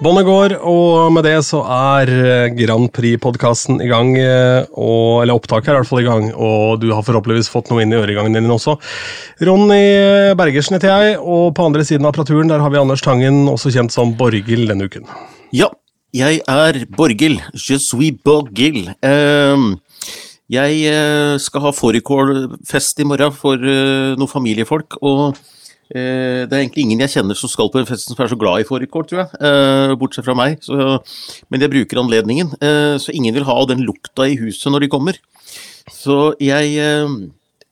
Båndet går, og med det så er eh, Grand Prix-podkasten i gang. eh, Og, eller opptaket er i hvert fall i gang, og du har forhåpentligvis fått noe inn i øregangen din også. Ronny Bergersen heter jeg, og på andre siden av apparaturen der har vi Anders Tangen, også kjent som Borghild denne uken. Ja, jeg er Borghild. Je suis Borghild. Um jeg eh, skal ha fårikålfest i morgen for noen familiefolk, og eh, det er egentlig ingen jeg kjenner som skal på den festen som er så glad i fårikål, tror jeg, eh, bortsett fra meg. Så, men jeg bruker anledningen, eh, så ingen vil ha den lukta i huset når de kommer. Så jeg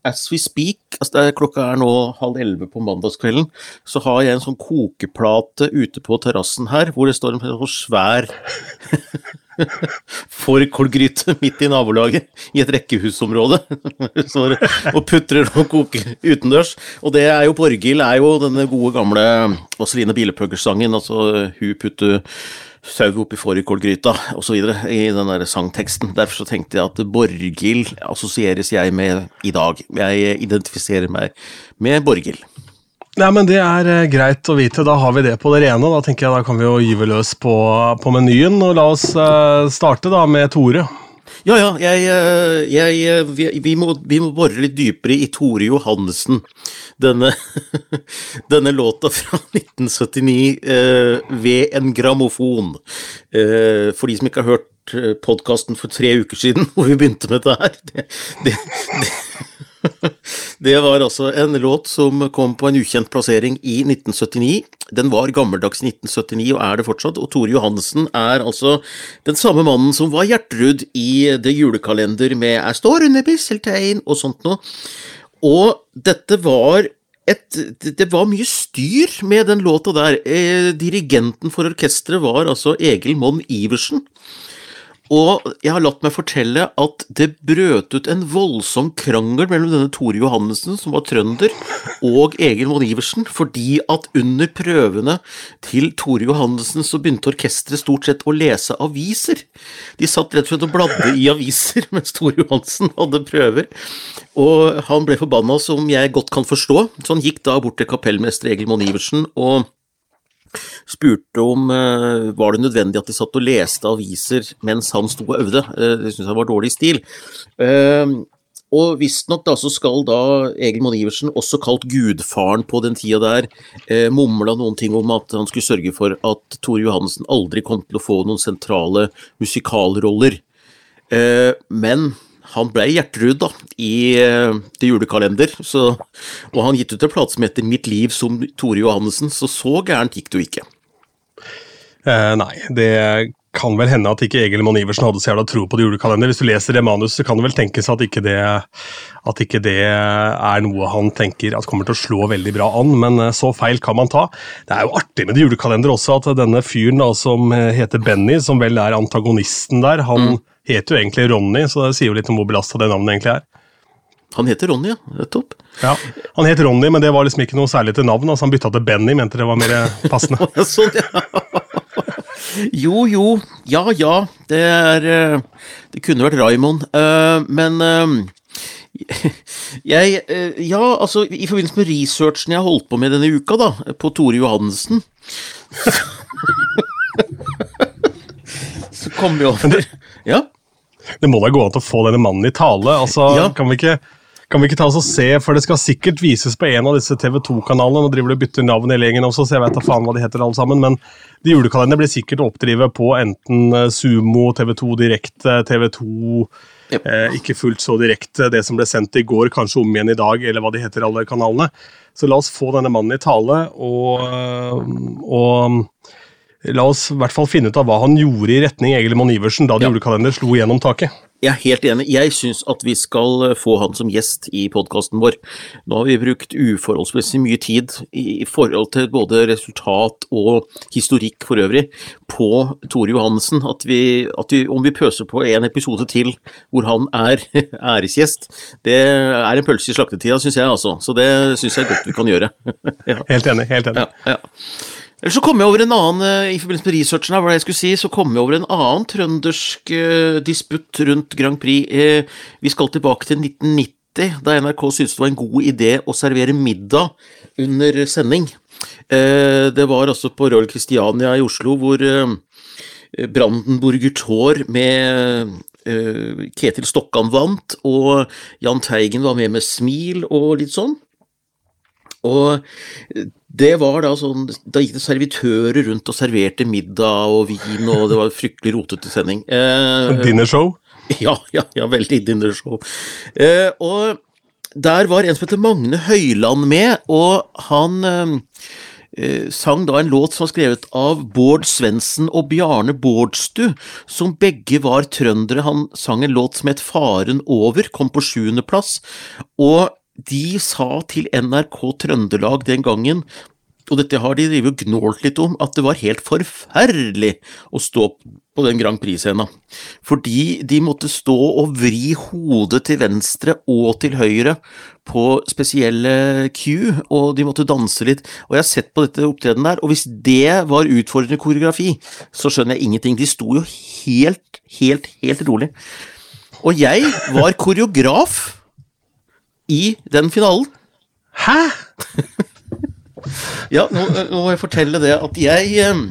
As we speak, altså er, klokka er nå halv elleve på mandagskvelden, så har jeg en sånn kokeplate ute på terrassen her, hvor det står en sånn svær fårikålgryte midt i nabolaget, i et rekkehusområde, og putrer og koker utendørs. Og det er jo Borghild er jo denne gode gamle Vaseline Bilepugger-sangen, altså hun putter sau oppi fårikålgryta osv. i den der sangteksten. Derfor så tenkte jeg at Borghild assosieres jeg med i dag. Jeg identifiserer meg med Borghild. Nei, men Det er eh, greit å vite. Da har vi det på det rene. Da tenker jeg da kan vi jo gyve løs på, på menyen. og La oss eh, starte da med Tore. Ja, ja, jeg, eh, jeg, eh, vi, vi, må, vi må bore litt dypere i Tore Johannessen. Denne, denne låta fra 1979 eh, ved en grammofon. Eh, for de som ikke har hørt podkasten for tre uker siden, hvor vi begynte med dette her. Det, det, det, det var altså en låt som kom på en ukjent plassering i 1979. Den var gammeldags 1979 og er det fortsatt, og Tore Johannessen er altså den samme mannen som var Gjertrud i Det julekalender med 'Jeg står under bisseltein' og sånt noe. Og dette var et, det var mye styr med den låta der. Eh, dirigenten for orkesteret var altså Egil Monn Iversen. Og jeg har latt meg fortelle at det brøt ut en voldsom krangel mellom denne Tore Johannessen, som var trønder, og Egil Mon Iversen, fordi at under prøvene til Tore Johannessen så begynte orkesteret stort sett å lese aviser. De satt rett og slett og bladde i aviser mens Tore Johansen hadde prøver, og han ble forbanna, som jeg godt kan forstå, så han gikk da bort til kapellmester Egil Mon Iversen og spurte om eh, var det nødvendig at de satt og leste aviser mens han sto og øvde. Uh, det syntes han var dårlig stil. Uh, og visstnok da så skal da Egil Monn Iversen, også kalt gudfaren på den tida der, eh, mumla noen ting om at han skulle sørge for at Tore Johannessen aldri kom til å få noen sentrale musikalroller. Eh, men han ble Gjertrud da, i uh, Det julekalender, så, og han gitt ut en plate som heter Mitt liv som Tore Johannessen, så så gærent gikk det jo ikke. Eh, nei, det kan vel hende at ikke Egil Monn Iversen hadde så jævla tro på det julekalender. Hvis du leser det manuset, så kan det vel tenkes at ikke det, at ikke det er noe han tenker at kommer til å slå veldig bra an, men eh, så feil kan man ta. Det er jo artig med det julekalender også, at denne fyren da som heter Benny, som vel er antagonisten der, han mm. heter jo egentlig Ronny, så det sier jo litt om hvor belasta det navnet egentlig er. Han heter Ronny, ja. Nettopp. Ja, Han het Ronny, men det var liksom ikke noe særlig til navn. altså Han bytta til Benny, mente det var mer passende. sånn, ja. Jo, jo, ja, ja. Det er Det kunne vært Raymond, men jeg Ja, altså, i forbindelse med researchen jeg holdt på med denne uka, da, på Tore Johannessen Så kom vi over Ja? Det må da gå an å få denne mannen i tale. altså, ja. kan, vi ikke, kan vi ikke ta oss og se, for det skal sikkert vises på en av disse TV 2-kanalene. Nå driver de og bytter navn hele gjengen også, så jeg vet da faen hva de heter alle sammen. Men de julekalenderne blir sikkert oppdrivet på enten Sumo, TV 2 Direkte, TV 2 yep. eh, Ikke fullt så direkte, det som ble sendt i går, kanskje om igjen i dag, eller hva de heter, alle kanalene. Så la oss få denne mannen i tale, og, og La oss i hvert fall finne ut av hva han gjorde i retning Egil Monn Iversen da ja. julekalender slo gjennom taket. Jeg er helt enig. Jeg syns at vi skal få han som gjest i podkasten vår. Nå har vi brukt uforholdsmessig mye tid i forhold til både resultat og historikk for øvrig på Tore Johannessen. At vi, at vi, om vi pøser på en episode til hvor han er æresgjest, det er en pølse i slaktetida, syns jeg altså. Så det syns jeg godt vi kan gjøre. ja. Helt enig. Helt enig. Ja, ja. Eller så kom jeg over en annen, eh, i forbindelse med researchen her, hva jeg skulle si, så kom jeg over en annen trøndersk uh, disputt rundt Grand Prix. Uh, vi skal tilbake til 1990, da NRK syntes det var en god idé å servere middag under sending. Det var altså på Royal Christiania i Oslo, hvor Brandenburger Tor med Ketil Stokkan vant, og Jahn Teigen var med med smil og litt sånn. Og det var da sånn Da gikk det servitører rundt og serverte middag og vin, og det var fryktelig rotete sending. Eh, dinnershow? Ja, ja, ja, veldig dinnershow. Eh, og der var en som heter Magne Høyland med, og han eh, eh sang da en låt som var skrevet av Bård Svendsen og Bjarne Bårdstu, som begge var trøndere. Han sang en låt som het Faren over, kom på sjuendeplass, og de sa til NRK Trøndelag den gangen, og dette har de drevet gnålt litt om, at det var helt forferdelig å stå på den Grand Prix-scenen. Fordi de måtte stå og vri hodet til venstre og til høyre på spesielle cue, og de måtte danse litt. Og jeg har sett på dette opptredenen der, og hvis det var utfordrende koreografi, så skjønner jeg ingenting. De sto jo helt, helt, helt rolig. Og jeg var koreograf i den finalen. Hæ?! ja, nå, nå, må jeg fortelle det at jeg eh,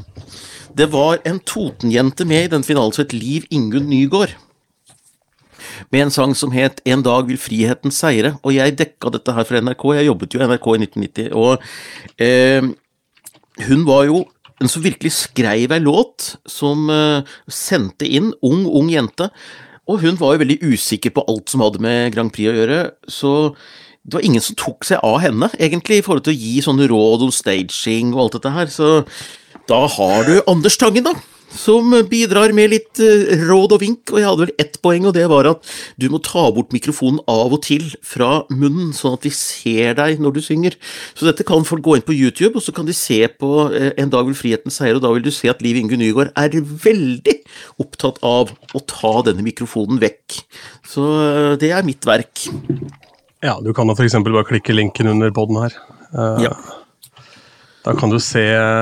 Det var en Toten-jente med i den finalen som het Liv Ingunn Nygård. Med en sang som het En dag vil friheten seire, og jeg dekka dette her for NRK. Jeg jobbet jo i NRK i 1990, og eh, hun var jo en som virkelig skreiv ei låt, som eh, sendte inn Ung, ung jente og hun var jo veldig usikker på alt som hadde med Grand Prix å gjøre, så det var ingen som tok seg av henne, egentlig, i forhold til å gi sånne råd om staging og alt dette her. Så da har du Anders Tangen, da som bidrar med litt eh, råd og vink, og jeg hadde vel ett poeng, og det var at du må ta bort mikrofonen av og til fra munnen, sånn at de ser deg når du synger. Så dette kan folk gå inn på YouTube, og så kan de se på eh, En dag vil friheten seire, og da vil du se at Liv Inge Nygaard er veldig opptatt av å ta denne mikrofonen vekk. Så eh, det er mitt verk. Ja, du kan da f.eks. bare klikke linken under poden her. Uh, ja. Da kan du se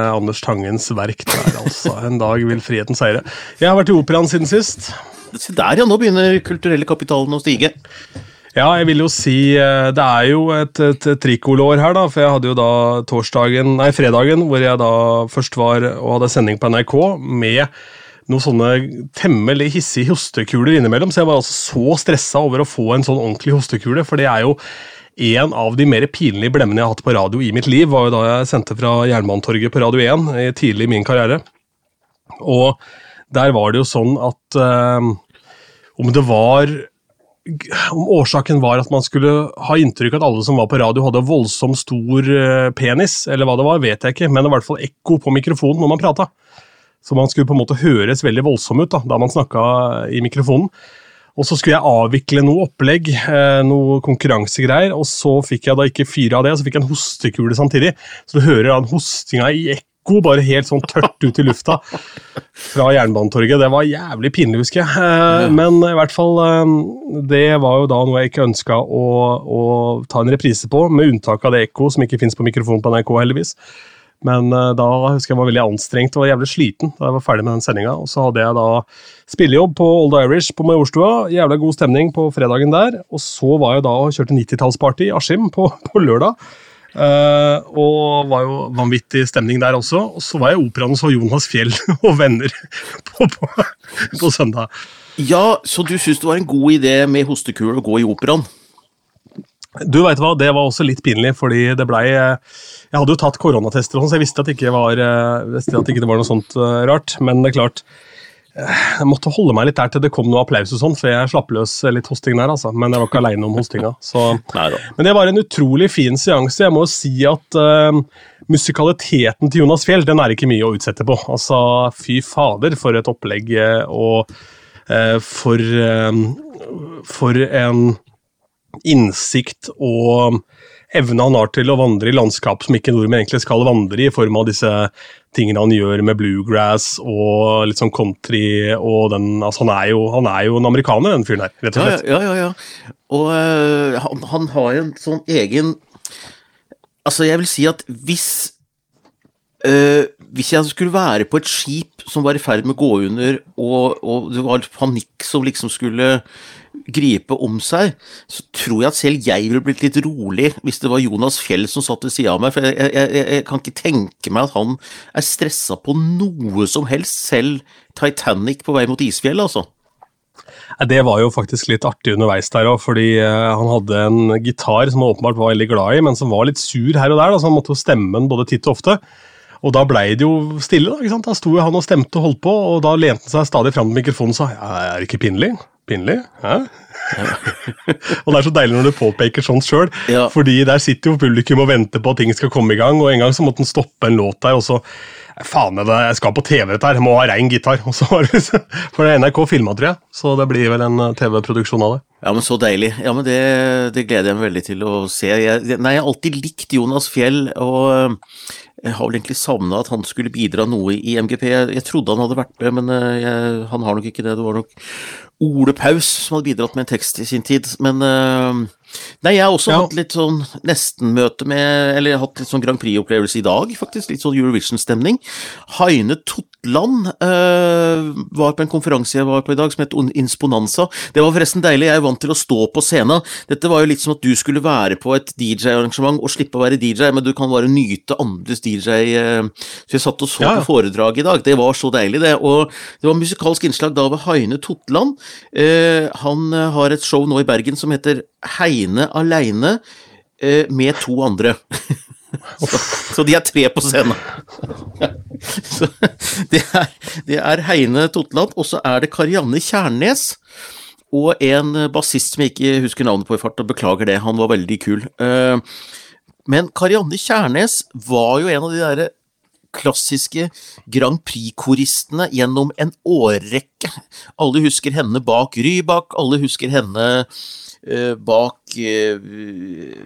Anders Tangens verk der, altså. En dag vil friheten seire. Jeg har vært i operaen siden sist. Se der, ja. Nå begynner kulturelle kapitalen å stige. Ja, jeg vil jo si eh, Det er jo et, et trikolår her, da. For jeg hadde jo da torsdagen, nei, fredagen, hvor jeg da først var og hadde sending på NRK med noen sånne temmelig hissige hostekuler innimellom. Så jeg var altså så stressa over å få en sånn ordentlig hostekule, for det er jo en av de mer pinlige blemmene jeg har hatt på radio i mitt liv, var jo da jeg sendte fra Jernbanetorget på Radio 1 tidlig i min karriere. Og der var det jo sånn at eh, om det var om årsaken var at man skulle ha inntrykk at alle som var på radio, hadde voldsomt stor eh, penis, eller hva det var, vet jeg ikke, men det var i hvert fall ekko på mikrofonen når man prata. Så man skulle på en måte høres veldig voldsom ut da, da man snakka i mikrofonen. Og så skulle jeg avvikle noe opplegg, eh, noe konkurransegreier, og så fikk jeg da ikke fyre av det, og så fikk jeg en hostekule samtidig. Så du hører den hostinga i ekko, bare helt sånn tørt ut i lufta fra Jernbanetorget. Det var jævlig pinlig, husker jeg. Eh, men i hvert fall eh, Det var jo da noe jeg ikke ønska å, å ta en reprise på, med unntak av det ekko som ikke fins på mikrofonen på NRK, heldigvis. Men uh, da husker jeg var veldig anstrengt og jævlig sliten da jeg var ferdig med den sendinga. Og så hadde jeg da spillejobb på Old Irish på Majorstua. Jævla god stemning på fredagen der. Og så var jeg da og kjørte 90-tallsparty i Askim på, på, lørdag. Uh, og var jo vanvittig stemning der også. Og så var jeg i operaen og så Jonas Fjell og venner på, på, på søndag. Ja, så du syns det var en god idé med hostekule å gå i operaen? Du vet hva, Det var også litt pinlig, fordi det blei eh, Jeg hadde jo tatt koronatester, så jeg visste at, det ikke var, eh, visste at det ikke var noe sånt uh, rart. Men det er klart Jeg måtte holde meg litt der til det kom noe applaus og sånn, for jeg slapp løs litt hosting der, altså. Men jeg var ikke aleine om hostinga. Så. Men det var en utrolig fin seanse. Jeg må jo si at uh, musikaliteten til Jonas Fjell den er ikke mye å utsette på. Altså, Fy fader, for et opplegg, og uh, for, for en innsikt og evne han har til å vandre i landskap som ikke nordmenn egentlig skal vandre i, i form av disse tingene han gjør med bluegrass og litt sånn country og den altså han, er jo, han er jo en amerikaner, den fyren her, rett og slett. Ja, ja, ja. ja. Og øh, han, han, har en sånn egen Altså, jeg vil si at hvis øh, Hvis jeg skulle være på et skip som var i ferd med å gå under, og, og det var panikk som liksom skulle gripe om seg, så tror jeg at selv jeg ville blitt litt rolig hvis det var Jonas Fjell som satt ved sida av meg, for jeg, jeg, jeg, jeg, kan ikke tenke meg at han er stressa på noe som helst, selv Titanic på vei mot isfjell, altså. Det var jo faktisk litt artig underveis der òg, fordi eh, han hadde en gitar som han åpenbart var veldig glad i, men som var litt sur her og der, da, så han måtte jo stemme den både titt og ofte. Og da blei det jo stille. Da ikke sant? Da sto han og stemte og holdt på, og da lente han seg stadig fram til mikrofonen og sa ja, er det ikke pinlig? Pinlig? Hæ? og det er så deilig når du påpeker sånt sjøl, ja. fordi der sitter jo publikum og venter på at ting skal komme i gang, og en gang så måtte han stoppe en låt der, og så Faen, jeg skal på TV, dette her. Jeg må ha rein gitar. Og så var det, for det er NRK filma, tror jeg, så det blir vel en eh, TV-produksjon av det. Ja, men Så deilig. Ja, men Det, det gleder jeg meg veldig til å se. Jeg, nei, jeg har alltid likt Jonas Fjell, og jeg har vel egentlig savna at han skulle bidra noe i MGP. Jeg, jeg trodde han hadde vært med, men eh, jeg, han har nok ikke det. Det var nok Ole Paus som hadde bidratt med en tekst i sin tid. Men uh, Nei, jeg har også ja. hatt litt sånn nesten-møte med Eller hatt litt sånn Grand Prix-opplevelse i dag, faktisk. Litt sånn Eurovision-stemning. Haine Totland øh, var på en konferanse jeg var på i dag, som het Insponanza. Det var forresten deilig. Jeg er vant til å stå på scenen. Dette var jo litt som at du skulle være på et DJ-arrangement og slippe å være DJ, men du kan bare nyte andres DJ eh, Så jeg satt og så ja. på foredraget i dag. Det var så deilig, det. Og det var musikalsk innslag da ved Heine Totland. Uh, han har et show nå i Bergen som heter Heine aleine med to andre. så, så, de er tre på scenen. så det er, det er Heine Totland, og så er det Karianne Kjærnes og en bassist som jeg ikke husker navnet på i fart, og beklager det, han var veldig kul. Uh, men Karianne Kjærnes var jo en av de derre klassiske Grand Prix-koristene gjennom en årrekke. Alle husker henne bak Rybak, alle husker henne bak uh,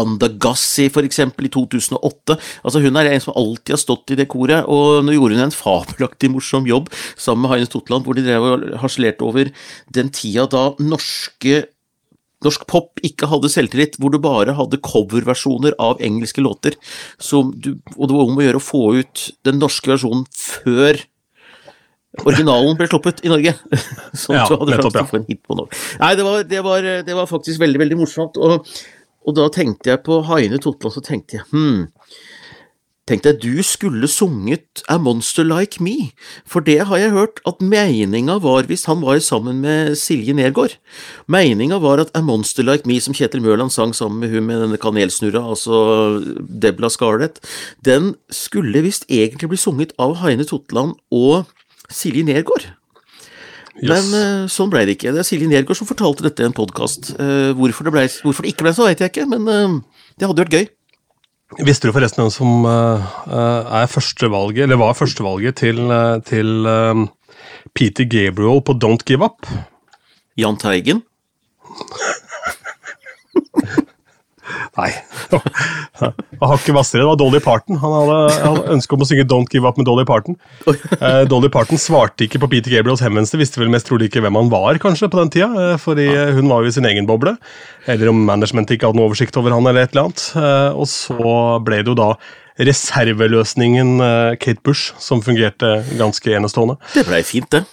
Andagassi, for eksempel, i 2008. Altså, hun er en som alltid har stått i det koret, og nå gjorde hun en fabelaktig morsom jobb sammen med Heinz Totland, hvor de drev og harselerte over den tida da norske norsk pop ikke hadde selvtillit, hvor du bare hadde coverversjoner av engelske låter, du, og det var om å gjøre å få ut den norske versjonen før originalen ble sluppet i Norge. Sånn ja, så hadde nettopp, ja. en hit på Norge. Nei, det var, det var, det var faktisk veldig, veldig morsomt, og, og, da tenkte jeg på Haine Totland, så tenkte jeg hm, tenkte jeg du skulle sunget A Monster Like Me, for det har jeg hørt at meninga var hvis han var sammen med Silje Nergård. Meninga var at A Monster Like Me, som Kjetil Mørland sang sammen med hun med denne kanelsnurra, altså Debla Scarlett, den skulle visst egentlig bli sunget av Heine Totland og Silje Nergård. Yes. Men uh, sånn ble det ikke. Det er Silje Nergård som fortalte dette i en podkast. Uh, hvorfor, hvorfor, det ikke ble så, vet jeg ikke, men uh, det hadde vært gøy. Visste du forresten hvem som er førstevalget, eller var førstevalget til, til Peter Gabriel på Don't Give Up? Jahn Teigen? Nei. Han har ikke hvassere. Det var Dolly Parton. Han hadde, hadde ønske om å synge Don't Give Up med Dolly Parton. Eh, Dolly Parton svarte ikke på Peter Gabriels henvendelse, visste vel mest trolig ikke hvem han var kanskje på den tida, eh, fordi hun var jo i sin egen boble. Eller om management ikke hadde noe oversikt over han eller et eller annet. Eh, og så ble det jo da reserveløsningen Kate Bush som fungerte ganske enestående. Det blei fint, det.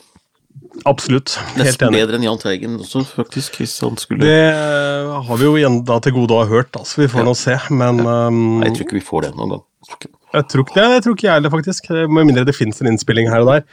Absolutt. Helt Nesten bedre enn Jahn Teigen også, faktisk. hvis han skulle... Det har vi jo enda til gode å ha hørt, altså. Vi får ja. nå se, men ja. um... Jeg tror ikke vi får det noen gang. Jeg tror ikke det, jeg tror ikke jeg heller, faktisk. Med mindre det fins en innspilling her og der.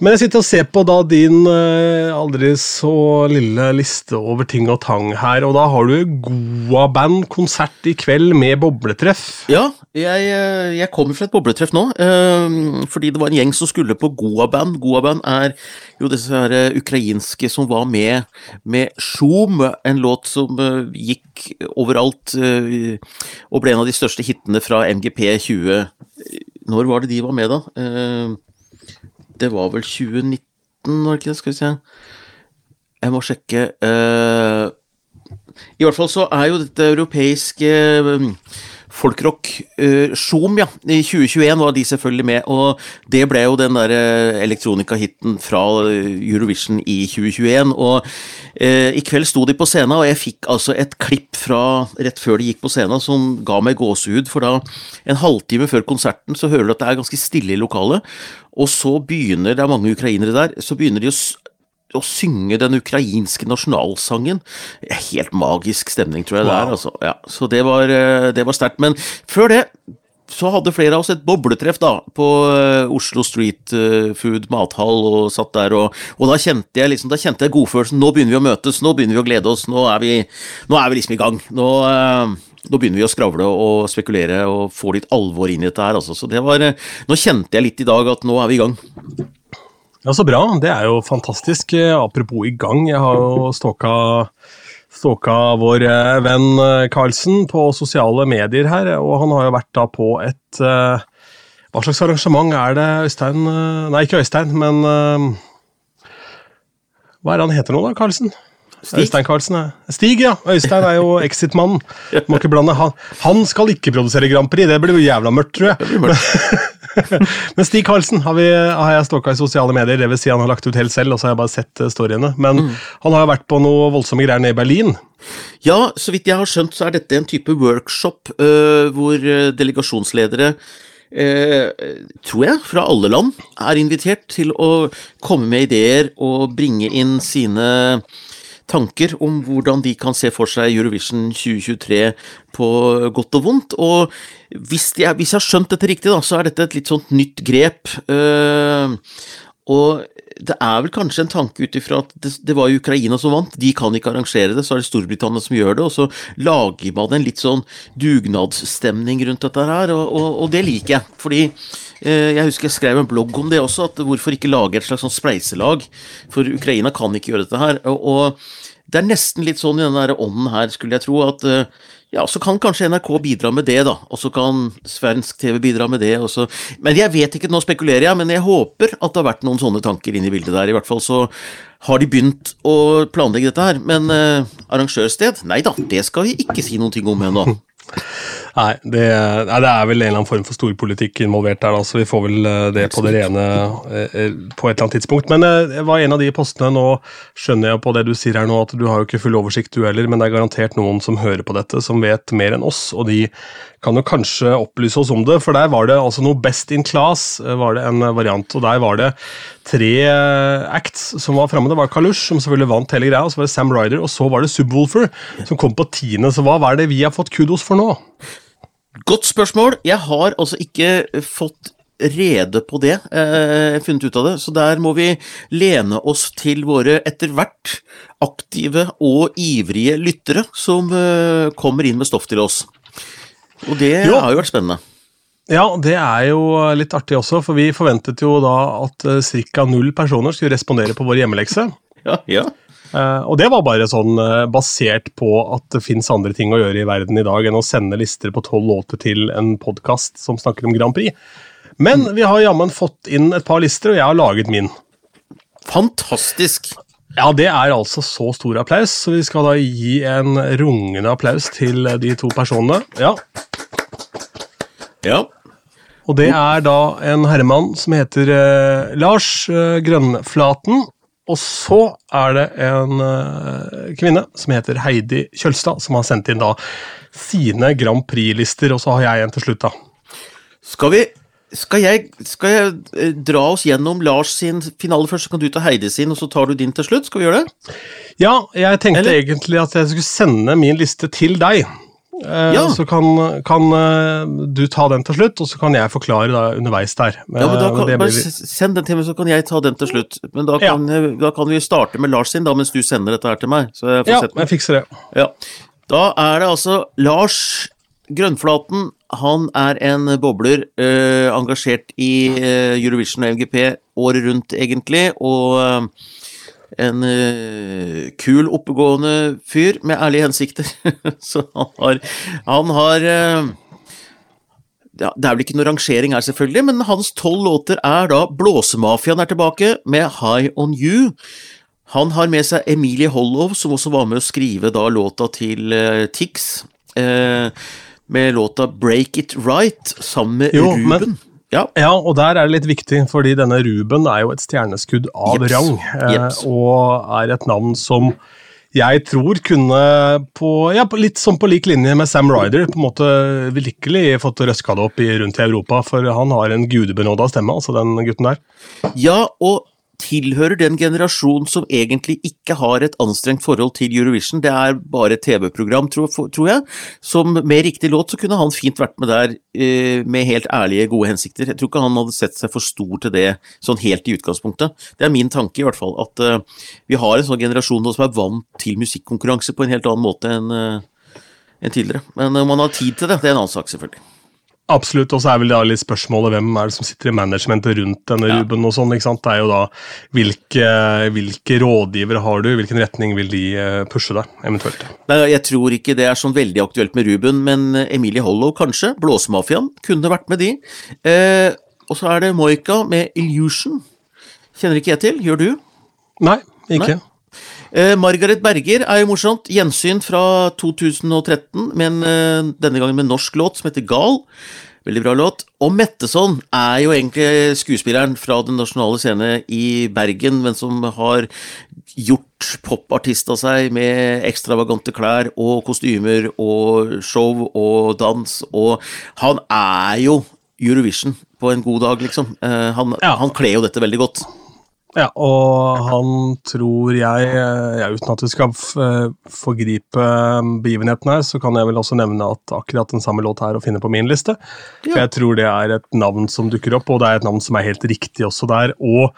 Men jeg sitter og ser på da din uh, aldri så lille liste over ting og tang her, og da har du Goa-band-konsert i kveld med bobletreff. Ja, jeg, eh, jeg kommer fra et bobletreff nå, uh, fordi det var en gjeng som skulle på Goa-band. Goa-band er jo disse her ukrainske som var med med Sjom, en låt som gikk overalt og ble en av de største hitene fra MGP 20... Når var det de var med, da? Det var vel 2019, var det ikke det? Skal vi se. Jeg må sjekke. Uh, I hvert fall så er jo dette europeiske um, folkrock uh, Zoom, ja. I 2021 var de selvfølgelig med, og det ble jo den der uh, elektronikahiten fra Eurovision i 2021. Og uh, i kveld sto de på scenen, og jeg fikk altså et klipp fra rett før de gikk på scenen som ga meg gåsehud, for da, en halvtime før konserten, så hører du at det er ganske stille i lokalet, og så begynner, det er mange ukrainere der, så begynner de å å synge den ukrainske nasjonalsangen. Helt magisk stemning, tror jeg wow. det er. Altså. Ja, så det var, eh, det var sterkt. Men før det så hadde flere av oss et bobletreff da, på uh, Oslo Street uh, Food mathall, og satt der, og, og da kjente jeg liksom, da kjente jeg godfølelsen. Nå begynner vi å møtes, nå begynner vi å glede oss, nå er vi, nå er vi liksom i gang. Nå, nå begynner vi å skravle og spekulere og få litt alvor inn i dette her, altså. Så det var Nå kjente jeg litt i dag at nå er vi i gang. Ja, Så bra. Det er jo fantastisk. Apropos i gang, jeg har jo stalka stalka vår eh, venn Carlsen eh, på sosiale medier her, og han har jo vært da på et uh, Hva slags arrangement er det Øystein Nei, ikke Øystein, men Hva er det han heter nå, da, Karlsen? Stig? Øystein Karlsen ja. Stig, ja. Øystein er jo Exit-mannen. Han, han, skal ikke produsere Grand Prix, det blir jo jævla mørkt, tror jeg. Men Stig Karlsen har, vi, har jeg stalka i sosiale medier, det vil si han har lagt ut helt selv, og så har jeg bare sett eh, storyene. Men mm. han har jo vært på noe voldsomme greier nede i Berlin. Ja, så vidt jeg har skjønt, så er dette en type workshop uh, hvor eh, delegasjonsledere Eh, tror jeg, fra alle land er invitert til å komme med ideer og bringe inn sine tanker om hvordan de kan se for seg Eurovision 2023 på godt og vondt. Og hvis jeg, hvis jeg har skjønt dette riktig, da, så er dette et litt sånt nytt grep. Uh, og det er vel kanskje en tanke ut ifra at det, det, var Ukraina som vant, de kan ikke arrangere det, så er det Storbritannia som gjør det, og så lager man en litt sånn dugnadsstemning rundt dette her, og, og, og det liker jeg. Fordi jeg husker jeg skrev en blogg om det også, at hvorfor ikke lage et slags sånn spleiselag, for Ukraina kan ikke gjøre dette her. og, og det er nesten litt sånn i den ånden her, skulle jeg tro, at eh, ja, så kan kanskje NRK bidra med det, da. Og så kan svensk TV bidra med det. Også. Men jeg vet ikke, nå spekulerer jeg, men jeg håper at det har vært noen sånne tanker inn i bildet der. I hvert fall så har de begynt å planlegge dette her. Men eh, arrangørsted? Nei da, det skal vi ikke si noen ting om ennå. Nei det, nei, det, er vel en eller annen form for storpolitikk involvert der, da, så vi får vel eh, det på det rene eh, eh, på et eller annet tidspunkt. Men det var en av de postene Nå skjønner jeg på det du sier her nå, at du har jo ikke full oversikt du heller, men det er garantert noen som hører på dette, som vet mer enn oss, og de kan jo kanskje opplyse oss om det. For der var det altså noe Best in Class, var det en variant, og der var det tre acts som var framme. Det var Kalush, som selvfølgelig vant hele greia, og så var det Sam Ryder, og så var det Subwoolfer, som kom på tiende. Så hva er det vi har fått kudos for nå? Godt spørsmål. Jeg har altså ikke fått rede på det, eh, funnet ut av det, så der må vi lene oss til våre etter hvert aktive og ivrige lyttere som eh, kommer inn med stoff til oss. Og det jo. har jo vært spennende. Ja, det er jo litt artig også, for vi forventet jo da at eh, ca. null personer skulle respondere på vår hjemmelekse. Ja, ja. Uh, og det var bare sånn uh, basert på at det fins andre ting å gjøre i verden i dag enn å sende lister på tolv låter til en podkast som snakker om Grand Prix. Men mm. vi har jammen fått inn et par lister, og jeg har laget min. Fantastisk! Ja, det er altså så stor applaus, så vi skal da gi en rungende applaus til de to personene. Ja. ja. Og det er da en herremann som heter uh, Lars Grønnflaten og så er det en uh, kvinne som heter Heidi Kjølstad, som har sendt inn da sine Grand Prix-lister, og så har jeg en til slutt, da. Skal vi skal jeg, skal jeg, eh, dra oss gjennom Lars sin finale først, så kan du ta Heidi sin, og så tar du din til slutt? Skal vi gjøre det? Ja, jeg tenkte Eller? egentlig at jeg skulle sende min liste til deg. Eh, ja. Så kan, kan, eh, du ta den til slutt, og så kan jeg forklare da, underveis der. Ja, men da kan, blir... Bare send den til meg, så kan jeg ta den til slutt. Men da kan, ja. da kan vi starte med Lars sin, da, mens du sender dette her til meg. Jeg ja, jeg fikser det. Ja. Da er det altså Lars Grønnflaten. Han er en bobler, eh, engasjert i eh, Eurovision og MGP året rundt, egentlig. og eh, en kul, oppegående fyr med ærlige hensikter. Så han har, han har ja, Det er vel ikke noe rangering her, selvfølgelig, men hans tolv låter er da Blåsemafiaen er tilbake med High On You. Han har med seg Emilie Hollov, som også var med å skrive da låta til Tix. Med låta Break It Right sammen med jo, Ruben. Men ja. ja. og der er det litt viktig, fordi denne Ruben er jo et stjerneskudd av Jeps. rang. Jeps. Eh, og er et navn som jeg tror kunne, på, ja, litt som på lik linje med Sam Ryder, på en måte virkelig fått røska det opp i, rundt i Europa. For han har en gudebenåda stemme, altså den gutten der. Ja, og tilhører den generasjonen som egentlig ikke har et anstrengt forhold til Eurovision. Det er bare et TV-program, tror, jeg. Som med riktig låt så kunne han fint vært med der eh, med helt ærlige, gode hensikter. Jeg tror ikke han hadde sett seg for stor til det sånn helt i utgangspunktet. Det er min tanke, i hvert fall. At uh, vi har en sånn generasjon som er vant til musikkonkurranse på en helt annen måte enn enn tidligere. Men om man har tid til det, det er en annen sak, selvfølgelig. Absolutt, og så er vel da litt spørsmålet hvem er det som sitter i managementet rundt denne ja. Ruben og sånn, ikke sant. Det er jo da hvilke, hvilke rådgivere har du, hvilken retning vil de eh, pushe deg, eventuelt? Nei, jeg tror ikke det er sånn veldig aktuelt med Ruben, men Emilie Hollow kanskje, Blåsemafiaen, kunne vært med de. Eh, og så er det Moika med Illusion. Kjenner ikke jeg til, gjør du? Nei, ikke. Nei. Eh, Margaret Berger er jo morsomt. Gjensyn fra 2013, men eh, denne gangen med norsk låt som heter Gal. Veldig bra låt. Og Metteson er jo egentlig skuespilleren fra Den nasjonale scene i Bergen, men som har gjort popartist av seg med ekstravagante klær og kostymer og show og dans, og han er jo Eurovision på en god dag, liksom. Eh, han, ja. han kler jo dette veldig godt. Ja, og han tror jeg, ja, uten at vi skal forgripe begivenheten her, så kan jeg vel også nevne at akkurat den samme låta er å finne på min liste. Ja. For jeg tror det er et navn som dukker opp, og det er et navn som er helt riktig også der. Og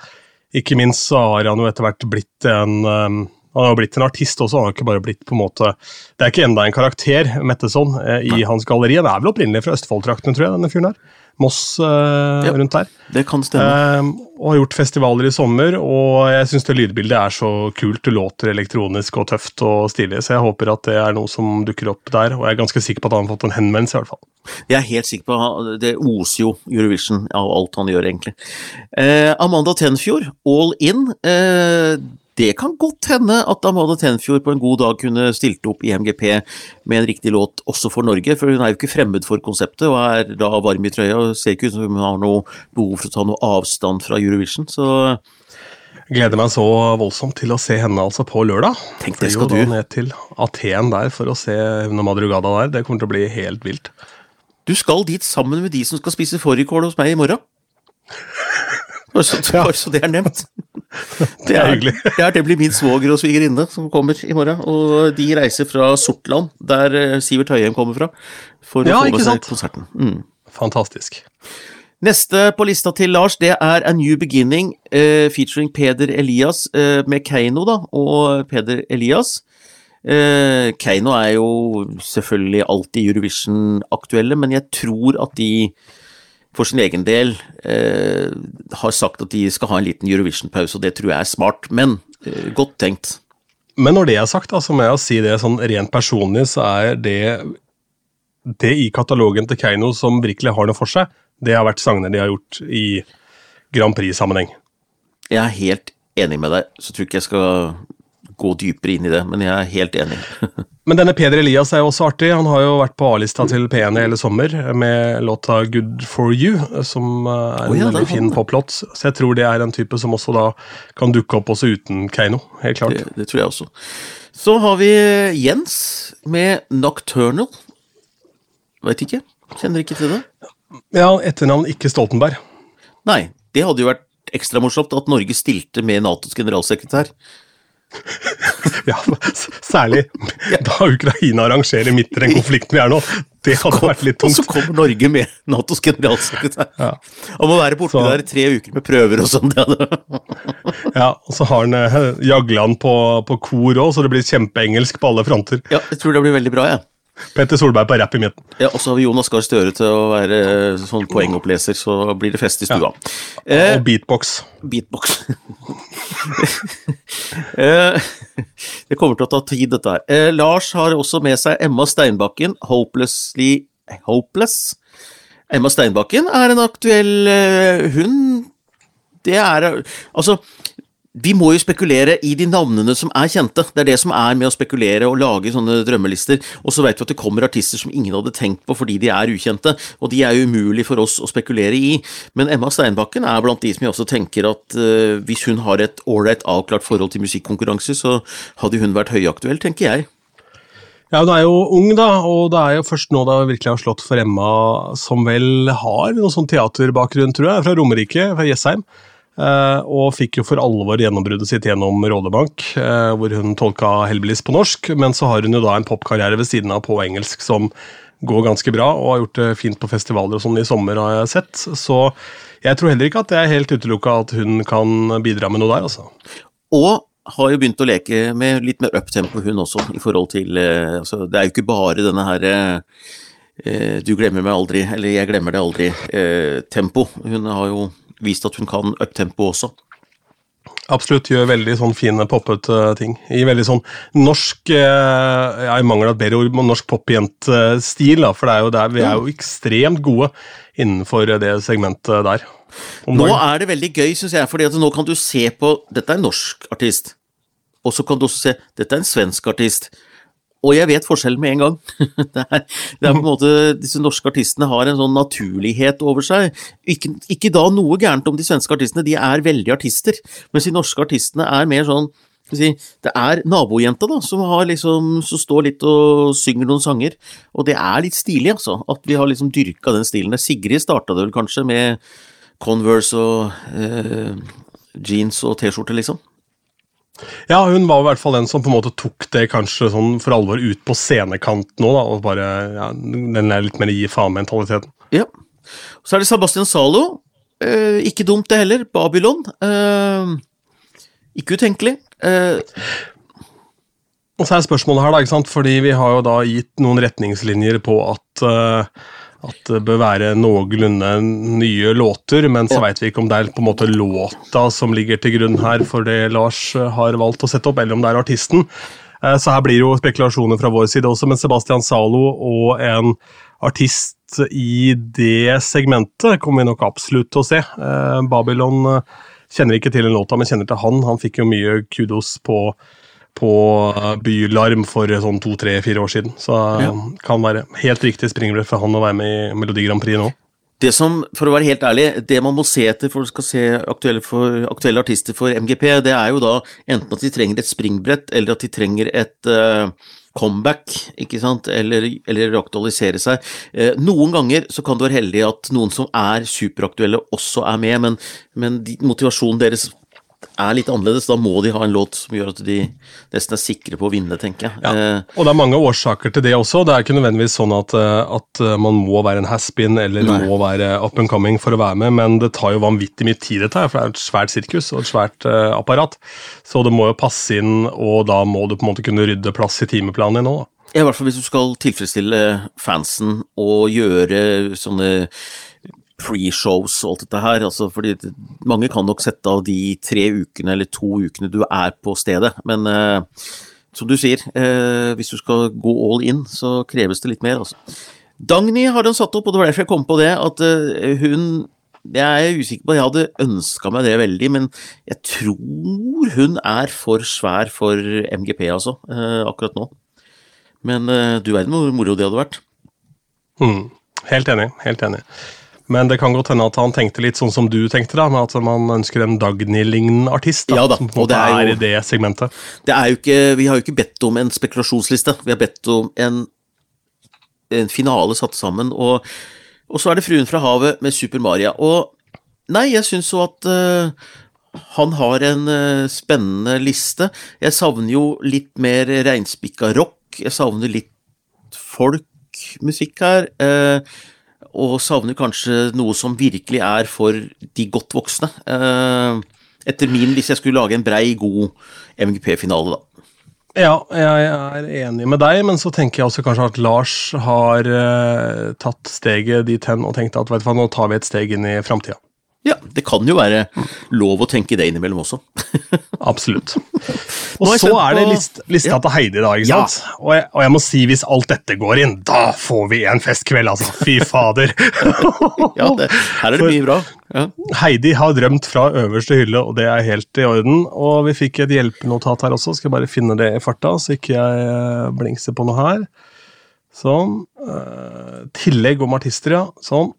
ikke minst så har han jo etter hvert blitt en um, han har blitt en artist også, han har ikke bare blitt på en måte Det er ikke enda en karakter, Metteson, eh, i hans galleri. Han er vel opprinnelig fra Østfold-traktene, tror jeg, denne fyren her. Moss uh, ja, rundt der. Det kan stemme. Uh, og har gjort festivaler i sommer, og jeg syns det lydbildet er så kult. Det låter elektronisk og tøft og stilig, så jeg håper at det er noe som dukker opp der. Og jeg er ganske sikker på at han har fått en henvendelse, i hvert fall. Jeg er helt sikker på Det oser jo Eurovision av alt han gjør, egentlig. Uh, Amanda Tenfjord, All In. Det kan godt hende at Amanda Tenfjord på en god dag kunne stilt opp i MGP med en riktig låt også for Norge, for hun er jo ikke fremmed for konseptet og er da varm i trøya og ser ikke ut som hun har noe behov for å ta noe avstand fra Eurovision, så Gleder meg så voldsomt til å se henne altså på lørdag. Tenk det skal du. Ned til Aten der for å se Una Madrugada der. Det kommer til å bli helt vilt. Du skal dit sammen med de som skal spise fårikål hos meg i morgen. Bare så, bare så det er nevnt. Det er hyggelig. Ja, det blir min svoger og svigerinne som kommer i morgen. Og de reiser fra Sortland, der eh, Sivert Høyem kommer fra, for ja, å få med seg konserten. Mm. Fantastisk. Neste på lista til Lars, det er A New Beginning uh, featuring Peder Elias uh, med Keiino, da, og Peder Elias. Uh, Keiino er jo selvfølgelig alltid Eurovision-aktuelle, men jeg tror at de for sin egen del eh, har sagt at de skal ha en liten Eurovision-pause, og det tror jeg er smart, men eh, godt tenkt. Men når det er sagt, så må jeg si det sånn rent personlig, så er det det i katalogen til Keiino som virkelig har noe for seg, det har vært sangene de har gjort i Grand Prix-sammenheng. Jeg er helt enig med deg, så tror ikke jeg skal gå dypere inn i det, men jeg er helt enig. men denne Peder Elias er jo også artig. Han har jo vært på A-lista til P1 hele sommer med låta 'Good for You', som er en oh, ja, veldig fin poplåt. Så jeg tror det er en type som også da kan dukke opp også uten Keiino. Helt klart. Det, det tror jeg også. Så har vi Jens med 'Nocturnal'. Veit ikke. Kjenner ikke til det. Ja, etternavn ikke Stoltenberg. Nei, det hadde jo vært ekstra morsomt at Norge stilte med Natos generalsekretær. ja, særlig da Ukraina arrangerer midt i den konflikten vi er nå. Det hadde kom, vært litt tungt. Og så kommer Norge med Natos generalsekretær. Ja. Han må være borti der i tre uker med prøver og sånn. ja, og så har han uh, Jagland på, på kor òg, så det blir kjempeengelsk på alle fronter. Ja, jeg tror det blir veldig bra, jeg. Ja. Petter Solberg på rapp i midten. Ja, Og så har vi Jonas Gahr Støre til å være sånn poengoppleser, så blir det fest i stua. Ja. Eh, og beatbox. Beatbox. eh, det kommer til å ta tid, dette her. Eh, Lars har også med seg Emma Steinbakken, 'Hopelessly Hopeless'. Emma Steinbakken er en aktuell eh, Hun Det er Altså, vi må jo spekulere i de navnene som er kjente. Det er det som er med å spekulere og lage sånne drømmelister. Og så vet vi at det kommer artister som ingen hadde tenkt på fordi de er ukjente, og de er jo umulig for oss å spekulere i. Men Emma Steinbakken er blant de som jeg også tenker at uh, hvis hun har et ålreit avklart forhold til musikkonkurranser, så hadde hun vært høyaktuell, tenker jeg. Ja, Hun er jo ung, da, og det er jo først nå det virkelig har slått for Emma, som vel har noe sånn teaterbakgrunn, tror jeg, fra Romerike, fra Jessheim. Uh, og fikk jo for alvor gjennombruddet sitt gjennom Rådebank, uh, hvor hun tolka Hellbillies på norsk. Men så har hun jo da en popkarriere ved siden av på engelsk som går ganske bra, og har gjort det fint på festivaler og sånn i sommer, har jeg sett. Så jeg tror heller ikke at det er helt utelukka at hun kan bidra med noe der, altså. Og har jo begynt å leke med litt mer uptempo, hun også, i forhold til uh, altså, Det er jo ikke bare denne herre du glemmer meg aldri, eller jeg glemmer det aldri, tempo. Hun har jo vist at hun kan uptempo også. Absolutt, gjør veldig sånn fine poppete ting. I veldig sånn norsk eh, Jeg mangler et bedre ord, norsk popjentestil. For det er jo der, vi er jo ekstremt gode innenfor det segmentet der. Nå er det veldig gøy, syns jeg, for nå kan du se på Dette er en norsk artist. Og så kan du også se Dette er en svensk artist. Og jeg vet forskjellen med en gang. Det er, det er, på en måte, Disse norske artistene har en sånn naturlighet over seg. Ikke, ikke, da noe gærent om de svenske artistene, de er veldig artister. Mens de norske artistene er mer sånn Det er nabojenta da, som, liksom, som, står litt og synger noen sanger. Og det er litt stilig, altså. At vi har liksom dyrka den stilen. Sigrid starta det vel kanskje med Converse og eh, jeans og T-skjorte, liksom. Ja, hun var i hvert fall den som på en måte tok det kanskje sånn for alvor ut på scenekant nå, da, og bare ja, den er litt mer gi faen-mentaliteten. Ja. Så er det Sebastian Zalo. Eh, ikke dumt, det heller. Babylon. Eh, ikke utenkelig. Eh. Og så er spørsmålet her, da, ikke sant, fordi vi har jo da gitt noen retningslinjer på at uh, at det bør være noenlunde nye låter, men så veit vi ikke om det er på en måte låta som ligger til grunn her for det Lars har valgt å sette opp, eller om det er artisten. Eh, så her blir det jo spekulasjoner fra vår side også, men Sebastian Zalo og en artist i det segmentet kommer vi nok absolutt til å se. Eh, Babylon eh, kjenner ikke til en låta, men kjenner til han. Han fikk jo mye kudos på på Bylarm for sånn to, tre, fire år siden. Så ja. kan være helt riktig springbrett for han å være med i Melodi Grand Prix nå. Det som, for å være helt ærlig, det man må se etter for å skal se aktuelle, for, aktuelle artister for MGP, det er jo da enten at de trenger et springbrett, eller at de trenger et uh, comeback, ikke sant, eller, eller aktualisere seg. Uh, noen ganger så kan du være heldig at noen som er superaktuelle også er med, men, men de, motivasjonen deres er litt annerledes. Da må de ha en låt som gjør at de nesten er sikre på å vinne, tenker jeg. Ja. Eh, og det er mange årsaker til det også. Det er ikke nødvendigvis sånn at, eh, at eh, man må være en has-been eller Nei. må være up and coming for å være med, men det tar jo vanvittig mye tid, dette her, for det er et svært sirkus og et svært uh, apparat. Så det må jo passe inn, og da må du på en måte kunne rydde plass i timeplanen din òg. I hvert fall hvis du skal tilfredsstille fansen og gjøre sånne pre-shows og alt dette her. Altså, fordi mange kan nok sette av de tre ukene eller to ukene du er på stedet, men eh, som du sier, eh, hvis du skal gå all in, så kreves det litt mer, altså. Dagny har den satt opp, og det var derfor jeg kom på det, at eh, hun jeg er usikker på, jeg hadde ønska meg det veldig, men jeg tror hun er for svær for MGP, altså, eh, akkurat nå. Men eh, du verden hvor moro det hadde vært. Mm. Helt enig. Helt enig. Men det kan godt hende at han tenkte litt sånn som du tenkte, da, med at man ønsker en Dagny-lignende artist. Da, ja da, som på en måte er, er, i det segmentet. Det er jo ikke, vi har jo ikke bedt om en spekulasjonsliste, vi har bedt om en, en finale satt sammen. Og, og, så er det Fruen fra havet med Super Maria. Og nei, jeg syns jo at uh, han har en uh, spennende liste. Jeg savner jo litt mer reinspikka rock. Jeg savner litt folkmusikk her. Uh, og savner kanskje noe som virkelig er for de godt voksne. Eh, etter min, hvis jeg skulle lage en brei, god MGP-finale, da. Ja, jeg er enig med deg, men så tenker jeg også kanskje at Lars har uh, tatt steget dit hen og tenkt at vet du hva, nå tar vi et steg inn i framtida. Ja, det kan jo være lov å tenke det innimellom også. Absolutt. Og så er det list, lista ja. til Heidi, da. ikke sant? Ja. Og, jeg, og, jeg, må si, hvis alt dette går inn, da får vi en festkveld, altså. Fy fader. ja, det, her er det mye bra. Ja. Heidi har drømt fra øverste hylle, og det er helt i orden. Og vi fikk et hjelpenotat her også, skal jeg bare finne det i farta, så ikke jeg eh, blingser på noe her. Sånn. Uh, tillegg om artister, ja. Sånn.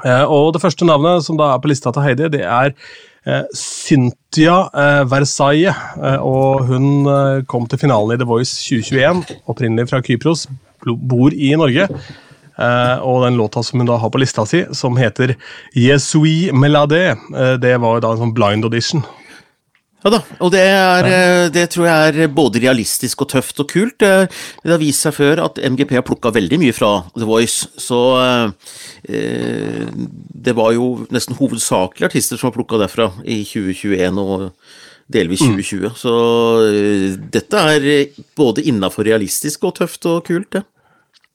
Uh, og det første navnet som da er på lista til Heidi, det er Eh, Cynthia eh, Versailles, eh, og hun kom til finalen i The Voice 2021, opprinnelig fra Kypros, bor i Norge. Og den låta som hun da har på lista si, som heter Jesui Melade, det var jo da en sånn blind audition. Ja da, og det, er, det, tror jeg er både realistisk og tøft og kult. Det, har vist seg før at MGP har plukka veldig mye fra The Voice, så eh, Det var jo nesten hovedsakelig artister som har plukka derfra i 2021 og delvis 2020. Mm. Så eh, dette er både innafor realistisk og tøft og kult, det.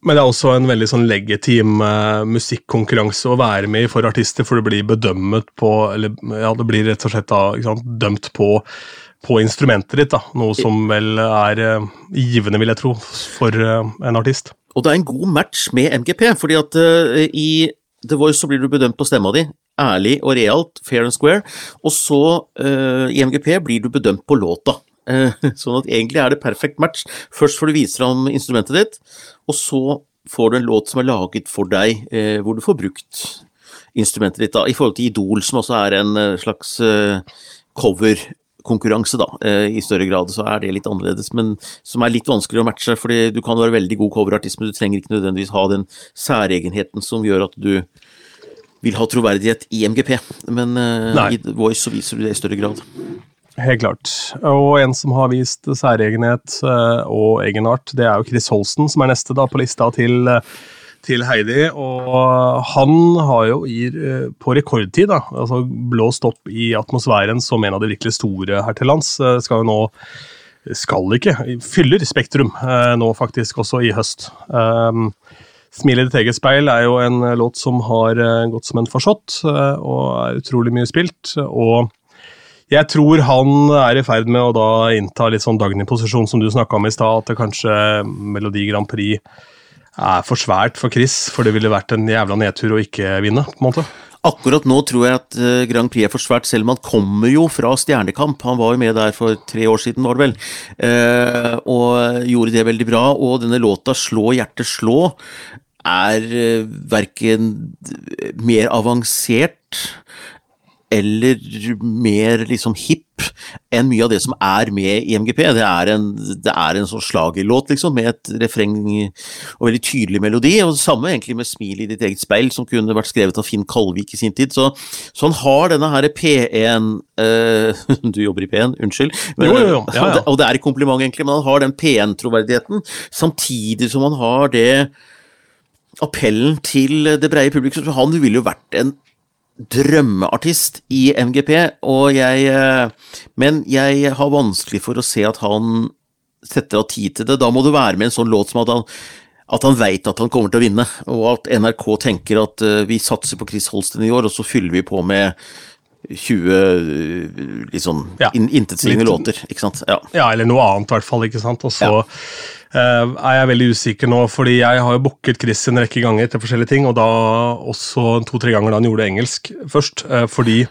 Men det er også en veldig sånn legitim uh, musikkonkurranse å være med i for artister, for det blir bedømmet på Eller ja, det blir rett og slett da, sant, dømt på, på, instrumentet ditt, da. Noe som vel er uh, givende, vil jeg tro, for uh, en artist. Og det er en god match med MGP, fordi at i The Voice så blir du bedømt på stemma di. Ærlig og realt, fair and square. Og så, i MGP, blir du bedømt på låta. Sånn at egentlig er det perfekt match. Først får du vise fram instrumentet ditt, og så får du en låt som er laget for deg, eh, hvor du får brukt instrumentet ditt. da, I forhold til Idol, som også er en eh, slags eh, coverkonkurranse, da. I større grad så er det litt annerledes, men som er litt vanskeligere å matche. fordi du kan være veldig god coverartist, men du trenger ikke nødvendigvis ha den særegenheten som gjør at du vil ha troverdighet i MGP. Men Nei. i Voice så viser du det i større grad. Helt klart. Og en som har vist særegenhet uh, og egenart, det er jo Chris Holsten, som er neste da på lista til, uh, til Heidi. Og han har jo i, uh, på rekordtid da, altså blåst opp i atmosfæren som en av de virkelig store her til lands. skal jo nå skal ikke, fyller Spektrum nå faktisk også i høst. Um, Smil i ditt eget speil er jo en låt som har gått som en farsott, og er utrolig mye spilt. og jeg tror han er i ferd med å da innta litt sånn Dagny-posisjon som du snakka om i stad, at det kanskje Melodi Grand Prix er for svært for Chris, for det ville vært en jævla nedtur å ikke vinne, på en måte. Akkurat nå tror jeg at eh, Grand Prix er for svært, selv om han kommer jo fra Stjernekamp. Han var jo med der for tre år siden, var det vel, eh, og gjorde det veldig bra. Og denne låta 'Slå hjertet slå' er eh, verken mer avansert eller mer liksom hipp enn mye av det som er med i MGP. Det er en, det er en sånn slagerlåt, liksom, med et refreng og veldig tydelig melodi. Og det samme egentlig med 'Smil i ditt eget speil', som kunne vært skrevet av Finn Kalvik i sin tid. Så, så han har denne her P1 uh, eh, Du jobber i P1, unnskyld. Men, jo, jo, jo. Ja, ja. Og det er et kompliment, egentlig, men han har den P1-troverdigheten, samtidig som han har det appellen til det breie publikum. Han ville jo vært en drømmeartist i MGP, og jeg eh, Men jeg har vanskelig for å se at han setter av tid til det. Da må det være med en sånn låt som at han at han veit at han kommer til å vinne, og at NRK tenker at uh, vi satser på Chris Holsten i år, og så fyller vi på med 20 litt liksom ja. in intetsigende låter, ikke sant. Ja. ja. eller noe annet i hvert fall, ikke sant. Og så ja. Uh, er jeg veldig usikker nå, fordi jeg har jo booket Chris en rekke ganger til forskjellige ting, og da også to-tre ganger da han gjorde engelsk først. Uh, fordi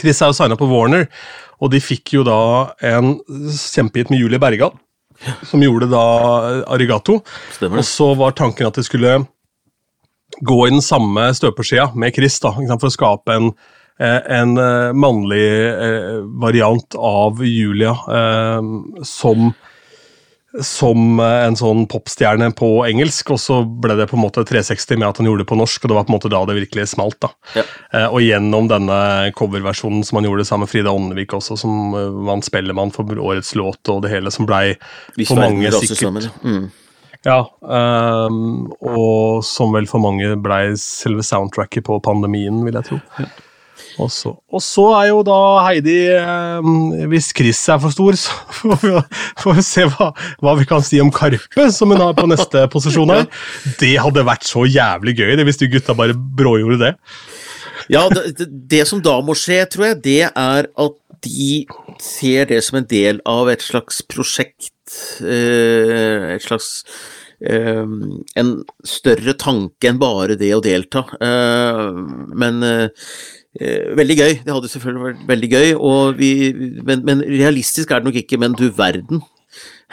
Chris er jo signa på Warner, og de fikk jo da en kjempehit med Julie Bergan, som gjorde da Arigato. Stemmer. Og så var tanken at de skulle gå i den samme støpeskjea med Chris, da, for å skape en eh, en mannlig variant av Julia som som en sånn popstjerne på engelsk, og så ble det på en måte 360 med at han gjorde det på norsk, og det var på en måte da det virkelig smalt. da. Ja. Eh, og gjennom denne coverversjonen som han gjorde sammen med Frida Åndevik også, som uh, vant Spellemann for årets låt og det hele, som blei for mange sikkert mm. Ja, um, og som vel for mange blei selve soundtracket på pandemien, vil jeg tro. Ja. Og så, og så, er jo da Heidi eh, Hvis Chris er for stor, så får vi, se hva, hva, vi kan si om Karpe, som hun har på neste posisjon her. Det hadde vært så jævlig gøy det, hvis de gutta bare brågjorde det. Ja, det, det, som da må skje, tror jeg, det er at de ser det som en del av et slags prosjekt. Eh, et slags eh, En større tanke enn bare det å delta. Men veldig gøy. Det hadde selvfølgelig vært veldig gøy, vi, men, men, realistisk er det nok ikke. Men du verden.